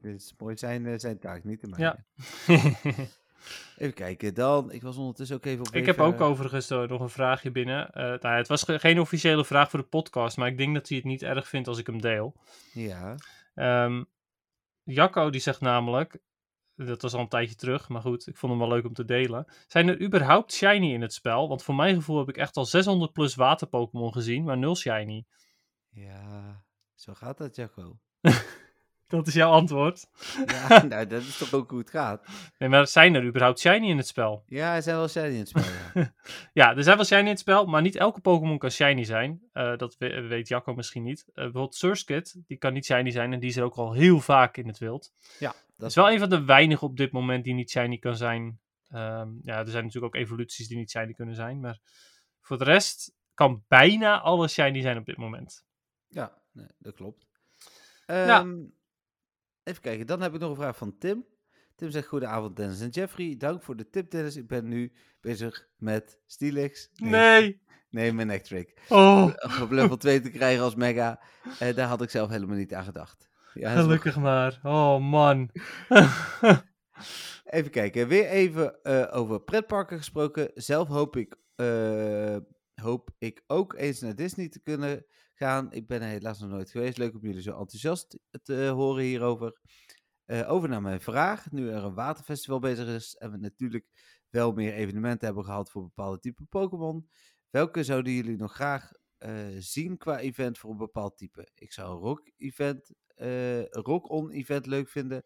dat is mooi zijn, zijn taak, niet te maken. Ja. Even kijken, dan. Ik was ondertussen ook even op. Ik heb ook overigens nog een vraagje binnen. Nou, het was ge geen officiële vraag voor de podcast, maar ik denk dat hij het niet erg vindt als ik hem deel. Ja. Um, Jacco die zegt namelijk, dat was al een tijdje terug, maar goed, ik vond hem wel leuk om te delen. Zijn er überhaupt shiny in het spel? Want voor mijn gevoel heb ik echt al 600 plus water Pokémon gezien, maar nul shiny. Ja, zo gaat dat, Jacco. Dat is jouw antwoord. Ja, nou, dat is toch ook hoe het gaat. Nee, maar zijn er überhaupt shiny in het spel? Ja, er zijn wel shiny in het spel, ja. ja, er zijn wel shiny in het spel, maar niet elke Pokémon kan shiny zijn. Uh, dat we weet Jacco misschien niet. Uh, bijvoorbeeld Surskit, die kan niet shiny zijn en die is er ook al heel vaak in het wild. Ja, dat is wel een van de weinigen op dit moment die niet shiny kan zijn. Um, ja, er zijn natuurlijk ook evoluties die niet shiny kunnen zijn, maar voor de rest kan bijna alles shiny zijn op dit moment. Ja, nee, dat klopt. Um, ja. Even kijken, dan heb ik nog een vraag van Tim. Tim zegt, goedenavond Dennis en Jeffrey. Dank voor de tip Dennis. Ik ben nu bezig met Steelix. Nee. nee. Nee, mijn Electric. Oh, op level 2 te krijgen als mega, eh, daar had ik zelf helemaal niet aan gedacht. Ja, gelukkig maar. Oh, man. Even kijken, weer even eh, over pretparken gesproken. Zelf hoop ik, eh, hoop ik ook eens naar Disney te kunnen gaan. Ik ben er helaas nog nooit geweest. Leuk om jullie zo enthousiast te horen hierover. Eh, over naar mijn vraag. Nu er een waterfestival bezig is en we natuurlijk wel meer evenementen hebben gehad voor bepaalde type Pokémon. Welke zouden jullie nog graag eh, zien qua event voor een bepaald type? Ik zou een rock-event, eh, rock-on event leuk vinden.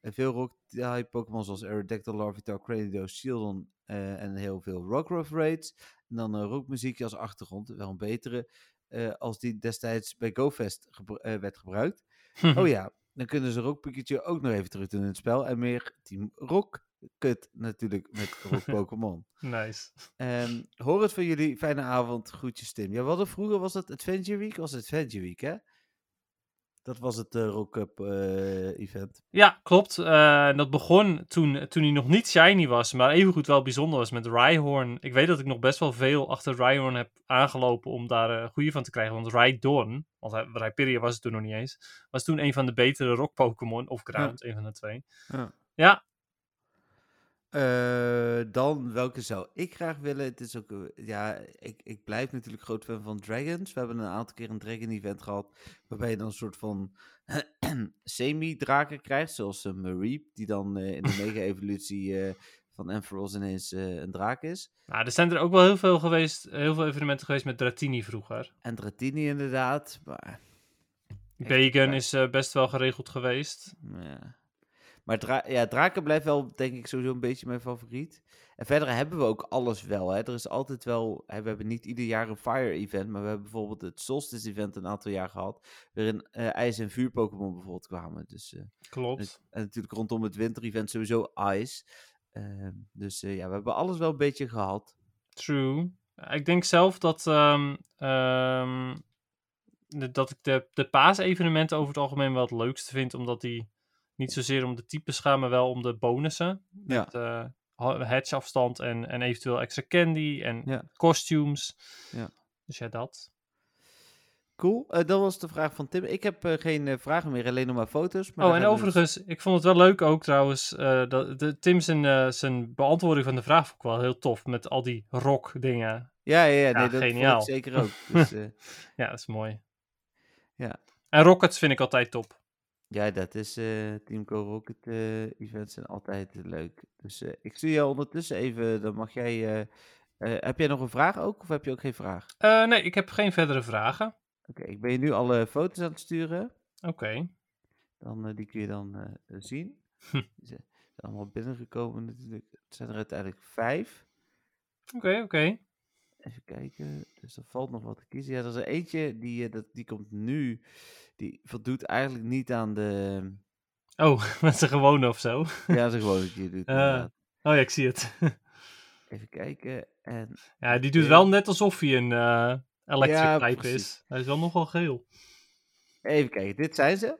En veel rock-type Pokémon zoals Aerodactyl, Larvitar, Cranido, Shieldon en heel veel Rockruff raids. En dan rockmuziekje als achtergrond, wel een betere, eh, als die destijds bij GoFest gebru- eh, werd gebruikt. Oh ja, dan kunnen ze Rock Pikachu ook nog even terug doen in het spel. En meer Team Rock Kut natuurlijk met Rock Pokémon. Nice. Ehm, hoor het van jullie. Fijne avond. Groetjes Tim. Ja, we hadden vroeger was het Adventure Week. Was het Adventure Week, hè? Dat was het eh, Rock Up eh, event. Ja, klopt. Eh, en dat begon toen, toen hij nog niet shiny was, maar evengoed wel bijzonder was met Rhyhorn. Ik weet dat ik nog best wel veel achter Rhyhorn heb aangelopen om daar een goede van te krijgen. Want Rhydon, want Rhyperior was het toen nog niet eens, was toen een van de betere rock Pokémon. Of Ground, een van de twee. Ja. Ja, Eh, dan, welke zou ik graag willen? Het is ook, eh, ja, ik, ik blijf natuurlijk groot fan van Dragons. We hebben een aantal keer een Dragon event gehad, waarbij je dan een soort van semi-draken krijgt, zoals een Mareep, die dan eh, in de mega-evolutie eh, van Ampharos ineens eh, een draak is. nou, er zijn er ook wel heel veel geweest, heel veel evenementen geweest met Dratini vroeger. En Dratini inderdaad, maar... Bacon is eh, best wel geregeld geweest. Ja. Maar dra ja, draken blijft wel, denk ik, sowieso een beetje mijn favoriet. En verder hebben we ook alles wel. Hè. Er is altijd wel... Hè, we hebben niet ieder jaar een Fire-event, maar we hebben bijvoorbeeld het Solstice-event een aantal jaar gehad. Waarin eh, ijs- en vuur-Pokémon bijvoorbeeld kwamen. Dus, eh, Klopt. en, en natuurlijk rondom het Winter-event sowieso ijs. Ehm, dus eh, ja, we hebben alles wel een beetje gehad. True. Ik denk zelf dat, ehm, ehm, dat ik de, de paasevenementen over het algemeen wel het leukste vind, omdat die niet zozeer om de types gaan, maar wel om de bonussen. Ja. Met eh, hedgeafstand en, en eventueel extra candy en Ja. costumes. Ja. Dus ja, dat. Cool. Eh, dat was de vraag van Tim. Ik heb eh, geen vragen meer, alleen nog maar foto's. Maar oh, en we overigens, ik vond het wel leuk ook trouwens, dat de, Tim zijn, zijn beantwoording van de vraag vond ik wel heel tof, met al die rock dingen. Ja, ja, ja, nee, dat geniaal. vond ik zeker ook. Dus, Ja, dat is mooi. Ja. En Rockets vind ik altijd top. Ja, dat is eh Team Go Rocket eh, events zijn altijd eh, leuk. Dus ik zie je ondertussen even, dan mag jij... heb jij nog een vraag ook, of heb je ook geen vraag? Nee, ik heb geen verdere vragen. Oké, ik ben je nu alle foto's aan het sturen. Oké. Dan, die kun je dan zien. Hm. Die zijn allemaal binnengekomen natuurlijk. Het zijn er uiteindelijk vijf. Oké, oké. Even kijken, dus er valt nog wat te kiezen. Ja, er is er eentje, die, eh, dat, die komt nu. Die voldoet eigenlijk niet aan de... Oh, met zijn gewone of zo. Ja, gewoon dat je doet. Eh, inderdaad. Oh ja, ik zie het. Even kijken. En ja, die doet wel net alsof hij een eh electric Ja, type precies. is. Hij is wel nogal geel. even kijken, dit zijn ze.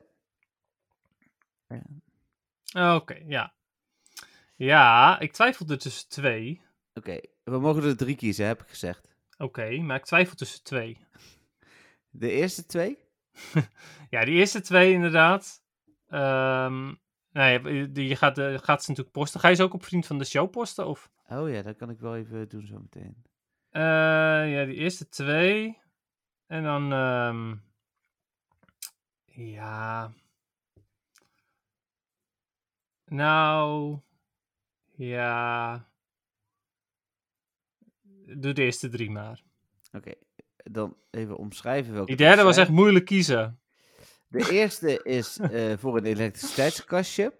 Ah, Oké, ja. Ja, ik twijfelde tussen twee. Oké, we mogen er drie kiezen, heb ik gezegd. Oké, maar ik twijfel tussen twee. De eerste twee? Ja, die eerste twee inderdaad. Ehm nee, je, je gaat, de, gaat ze natuurlijk posten. Ga je ze ook op Vriend van de Show posten? Of? Oh ja, dat kan ik wel even doen zo meteen. Eh, ja, die eerste twee. En dan, ehm, ja. Nou, ja. Doe de eerste drie maar. Oké, dan even omschrijven welke Die het derde was echt moeilijk kiezen. De eerste is eh, voor een elektriciteitskastje.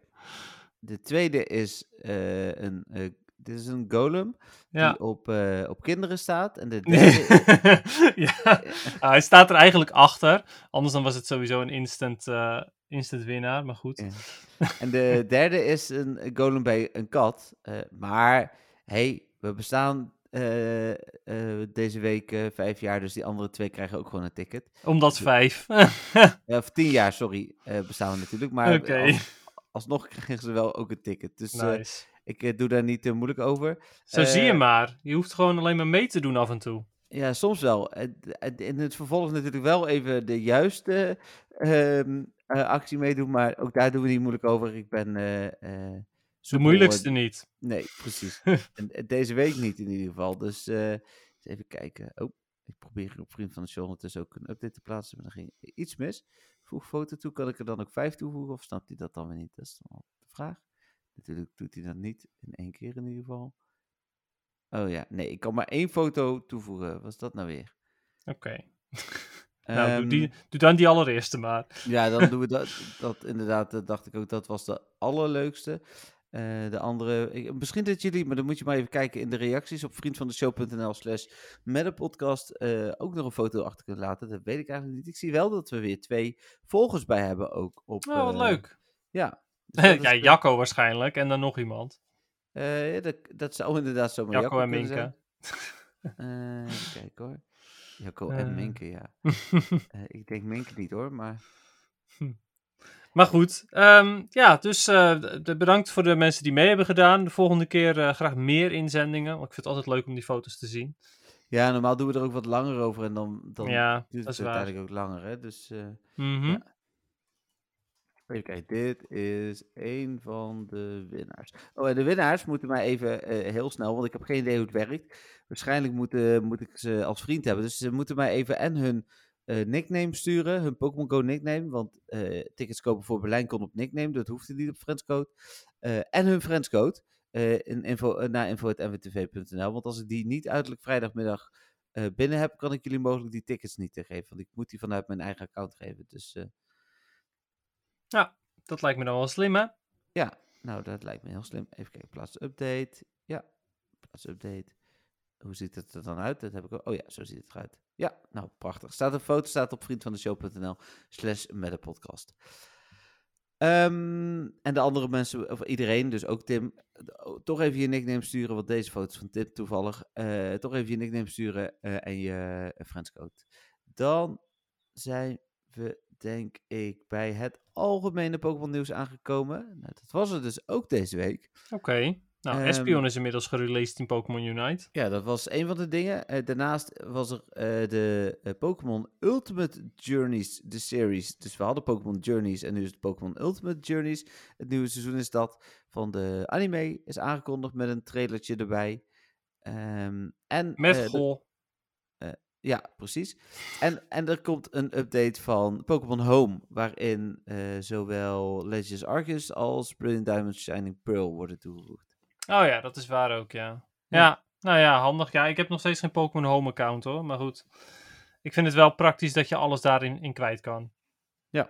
De tweede is eh, een, eh, dit is een golem Ja. die op, op kinderen staat. En de derde ja. Ah, hij staat er eigenlijk achter. Anders dan was het sowieso een instant, instant winnaar. Maar goed. Ja. En de derde is een golem bij een kat. Maar, hey, we bestaan eh, eh, deze week eh, vijf jaar, dus die andere twee krijgen ook gewoon een ticket. Omdat vijf. Ja, of tien jaar, sorry, bestaan we natuurlijk. Maar als- alsnog krijgen ze wel ook een ticket. Dus nice. ik doe daar niet te moeilijk over. Zo zie je maar. Je hoeft gewoon alleen maar mee te doen af en toe. Ja, soms wel. In het vervolg natuurlijk wel even de juiste ehm, eh, actie meedoen, maar ook daar doen we niet moeilijk over. Ik ben De moeilijkste eh, niet. Nee, precies. en, en deze week niet in ieder geval. Dus eh, even kijken. Oh, ik probeer hier op Vriend van de Show ondertussen ook een update te plaatsen, maar dan ging iets mis. Voeg foto toe, kan ik er dan ook vijf toevoegen of snapt hij dat dan weer niet? Dat is dan wel de vraag. Natuurlijk doet hij dat niet in één keer in ieder geval. Oh ja, nee, ik kan maar één foto toevoegen. Wat is dat nou weer? Oké. nou, doe, Ehm, die, doe dan die allereerste maar. Ja, dan doen we dat. Dat inderdaad, dat dacht ik ook, dat was de allerleukste. Eh, de andere, ik- misschien dat jullie, maar dan moet je maar even kijken in de reacties op vriendvandeshow.nl slash met een podcast eh, ook nog een foto achter kunnen laten. Dat weet ik eigenlijk niet. Ik zie wel dat we weer twee volgers bij hebben ook. Op, Oh, wat eh, leuk. Ja. Dus ja, Jacco waarschijnlijk. En dan nog iemand. ja, dat, dat zou inderdaad zomaar Jacco en kunnen Minke. kijken hoor. Jacco en Minke, ja. Ik denk Minke niet hoor, maar... maar goed. ehm, ja, dus eh, bedankt voor de mensen die mee hebben gedaan. De volgende keer eh, graag meer inzendingen. Want ik vind het altijd leuk om die foto's te zien. Ja, normaal doen we er ook wat langer over en dan, dan ja, duurt dat het uiteindelijk ook langer, hè. Dus... Mhm. Ja. Even kijken, dit is een van de winnaars. Oh, en de winnaars moeten mij even heel snel, want ik heb geen idee hoe het werkt. Waarschijnlijk moet, moet ik ze als vriend hebben. Dus ze moeten mij even en hun eh, nickname sturen, hun Pokémon Go nickname. Want eh, tickets kopen voor Berlijn kon op nickname, dat hoefde niet op friendscode. Eh, en hun friendscode in info, naar info.nwtv.nl. Want als ik die niet uiterlijk vrijdagmiddag binnen heb, kan ik jullie mogelijk die tickets niet geven. Want ik moet die vanuit mijn eigen account geven. Dus... eh, Dat lijkt me dan wel slim, hè? Ja, nou dat lijkt me heel slim. Even kijken, plaats update. Ja, plaats update. Hoe ziet het er dan uit? Dat heb ik ook. Oh ja, zo ziet het eruit. Ja, nou prachtig. Staat een foto staat op vriendvandeshow.nl slash met een podcast. Ehm, en de andere mensen, of iedereen, dus ook Tim, toch even je nickname sturen, want deze foto is van Tim toevallig. Eh, toch even je nickname sturen eh, en je uh, friendscode. Dan zijn we, denk ik, bij het algemene Pokémon nieuws aangekomen. Nou, dat was het dus ook deze week. Oké. Nou, Ehm, Espeon is inmiddels gereleased in Pokémon Unite. Ja, dat was een van de dingen. Eh, daarnaast was er eh, de eh, Pokémon Ultimate Journeys, de series. Dus we hadden Pokémon Journeys en nu is het Pokémon Ultimate Journeys. Het nieuwe seizoen is dat van de anime. Is aangekondigd met een trailertje erbij. Ehm, en, Met Gol. Ja, precies. En, en er komt een update van Pokémon Home, waarin zowel Legends Arceus als Brilliant Diamond Shining Pearl worden toegevoegd. Oh ja, dat is waar ook, ja. Ja. Ja, nou ja, handig. Ja, ik heb nog steeds geen Pokémon Home account hoor, maar goed. Ik vind het wel praktisch dat je alles daarin in kwijt kan. Ja.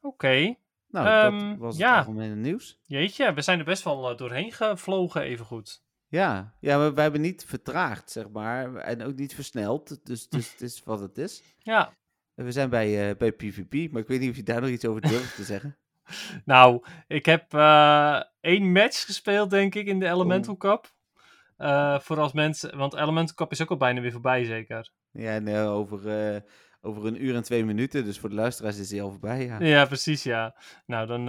Oké, Nou, Ehm, dat was ja. het algemene nieuws. jeetje, we zijn er best wel eh, doorheen gevlogen even goed. Ja, ja maar wij hebben niet vertraagd, zeg maar. En ook niet versneld. Dus, dus het is wat het is. Ja, We zijn bij, eh, bij PvP, maar ik weet niet of je daar nog iets over durft te zeggen. nou, ik heb eh, één match gespeeld denk ik in de Elemental Cup. Eh, voor als mensen, want Elemental Cup is ook al bijna weer voorbij zeker. Ja, over, eh, over een uur en twee minuten. Dus voor de luisteraars is die al voorbij. Ja. Ja, precies, ja. Nou, dan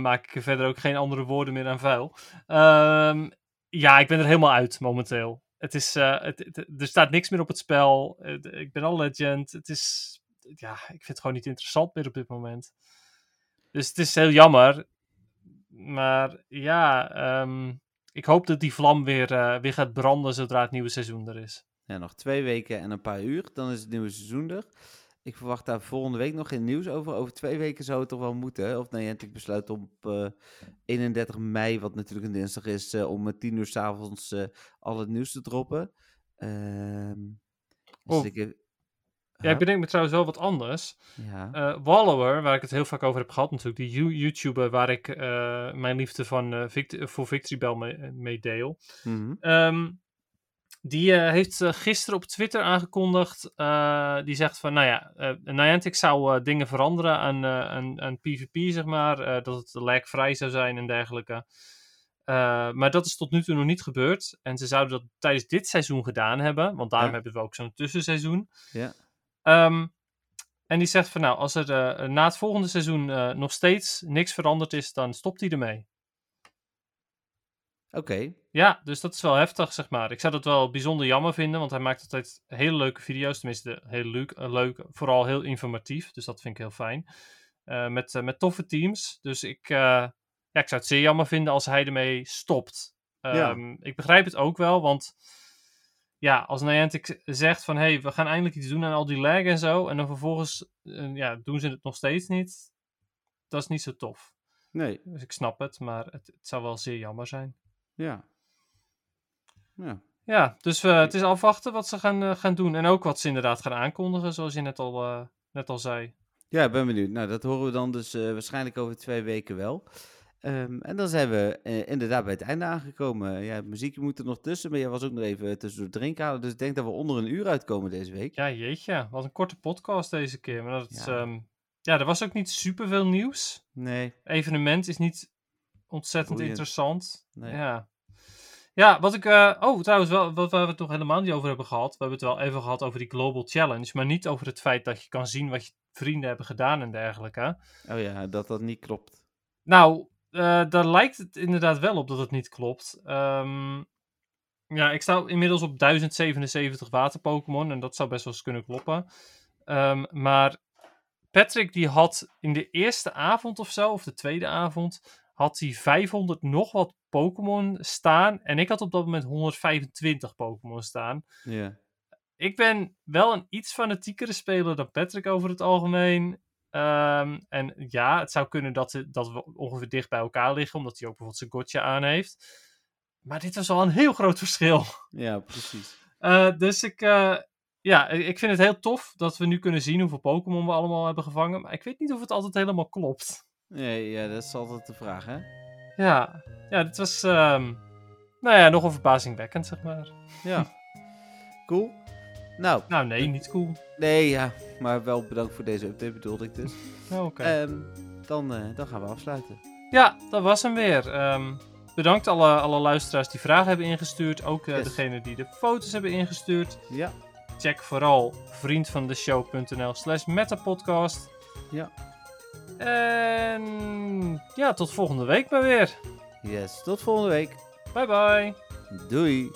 maak ik er verder ook geen andere woorden meer aan vuil. Ehm, ja, ik ben er helemaal uit momenteel. Het is, het, het- er staat niks meer op het spel. Ik ben al legend. Het is, ja, ik vind het gewoon niet interessant meer op dit moment. Dus het is heel jammer. Maar ja, ehm, ik hoop dat die vlam weer, eh, weer gaat branden zodra het nieuwe seizoen er is. Ja, nog twee weken en een paar uur. Dan is het nieuwe seizoen er. Ik verwacht daar volgende week nog geen nieuws over. Over twee weken zou het toch wel moeten. Of Niantic besluit om op eh, 31 mei, wat natuurlijk een dinsdag is, eh, om met 10 uur s'avonds eh al het nieuws te droppen. Ehm dus Oh. ik Ja, ik bedenk me trouwens wel wat anders. Ja. Eh, Wallower, waar ik het heel vaak over heb gehad, natuurlijk, die You- YouTuber waar ik eh, mijn liefde van, eh, Vict- voor Victory Bell mee, mee deel. Mhm. Ehm, die heeft gisteren op Twitter aangekondigd. die zegt van, nou ja, Niantic zou dingen veranderen aan, aan, aan PvP, zeg maar. dat het lagvrij zou zijn en dergelijke. Maar dat is tot nu toe nog niet gebeurd. En ze zouden dat tijdens dit seizoen gedaan hebben. Want daarom Ja. hebben we ook zo'n tussenseizoen. Ja. Ehm, en die zegt van nou, als er eh, na het volgende seizoen eh, nog steeds niks veranderd is, dan stopt hij ermee. Oké. Ja, dus dat is wel heftig, zeg maar. Ik zou dat wel bijzonder jammer vinden, want hij maakt altijd hele leuke video's. Tenminste, heel leuk, eh, leuk vooral heel informatief. Dus dat vind ik heel fijn. Met, met toffe teams. Dus ik, ja, ik zou het zeer jammer vinden als hij ermee stopt. Ja. Ehm, Ik begrijp het ook wel, want ja, als Niantic zegt van... hey, we gaan eindelijk iets doen aan al die lag en zo... en dan vervolgens eh, ja, doen ze het nog steeds niet... dat is niet zo tof. Nee, Dus ik snap het, maar het, het zou wel zeer jammer zijn. ja. Ja. Ja, dus eh, het is afwachten wat ze gaan, eh, gaan doen. En ook wat ze inderdaad gaan aankondigen, zoals je net al, net al zei. Ja, ik ben benieuwd. Nou, dat horen we dan dus waarschijnlijk over twee weken wel. Ehm, en dan zijn we eh, inderdaad bij het einde aangekomen. Ja, het muziekje moet er nog tussen, maar jij was ook nog even tussendoor drinken halen. Dus ik denk dat we onder een uur uitkomen deze week. Ja, jeetje. Wat een korte podcast deze keer. Maar dat, Ja. ja. ja, er was ook niet superveel nieuws. Nee, Evenement is niet ontzettend interessant. nee. Ja. Ja, wat ik... eh, oh, trouwens, wel, wat we het nog helemaal niet over hebben gehad. We hebben het wel even gehad over die Global Challenge. Maar niet over het feit dat je kan zien wat je vrienden hebben gedaan en dergelijke. Oh ja, dat dat niet klopt. Nou, eh, daar lijkt het inderdaad wel op dat het niet klopt. Ehm, ja, ik sta inmiddels op 1077 water-Pokémon en dat zou best wel eens kunnen kloppen. Ehm, maar Patrick die had in de eerste avond of zo, of de tweede avond, had hij 500 nog wat Pokémon staan. En ik had op dat moment 125 Pokémon staan. Ja. Ik ben wel een iets fanatiekere speler dan Patrick over het algemeen. Ehm, en ja, het zou kunnen dat, ze- dat we ongeveer dicht bij elkaar liggen, omdat hij ook bijvoorbeeld zijn gotcha aan heeft. Maar dit was al een heel groot verschil. ja, precies. Eh, dus ik, eh, ja, ik vind het heel tof dat we nu kunnen zien hoeveel Pokémon we allemaal hebben gevangen. Maar ik weet niet of het altijd helemaal klopt. Nee, ja, dat is altijd de vraag, hè? Ja, ja dit was, ehm, nou ja, nogal verbazingwekkend, zeg maar. Ja. cool. Nou, Nou, nee, niet cool. nee, ja. Maar wel bedankt voor deze update, bedoelde ik dus. Oh, Oké. Ehm, dan, eh, dan gaan we afsluiten. Ja, dat was hem weer. Ehm, bedankt alle, alle luisteraars die vragen hebben ingestuurd. Ook Yes. degene die de foto's hebben ingestuurd. Ja, Check vooral vriendvandeshow.nl slash metapodcast. Ja. En ja, tot volgende week maar weer. yes. Tot volgende week. Bye bye. Doei.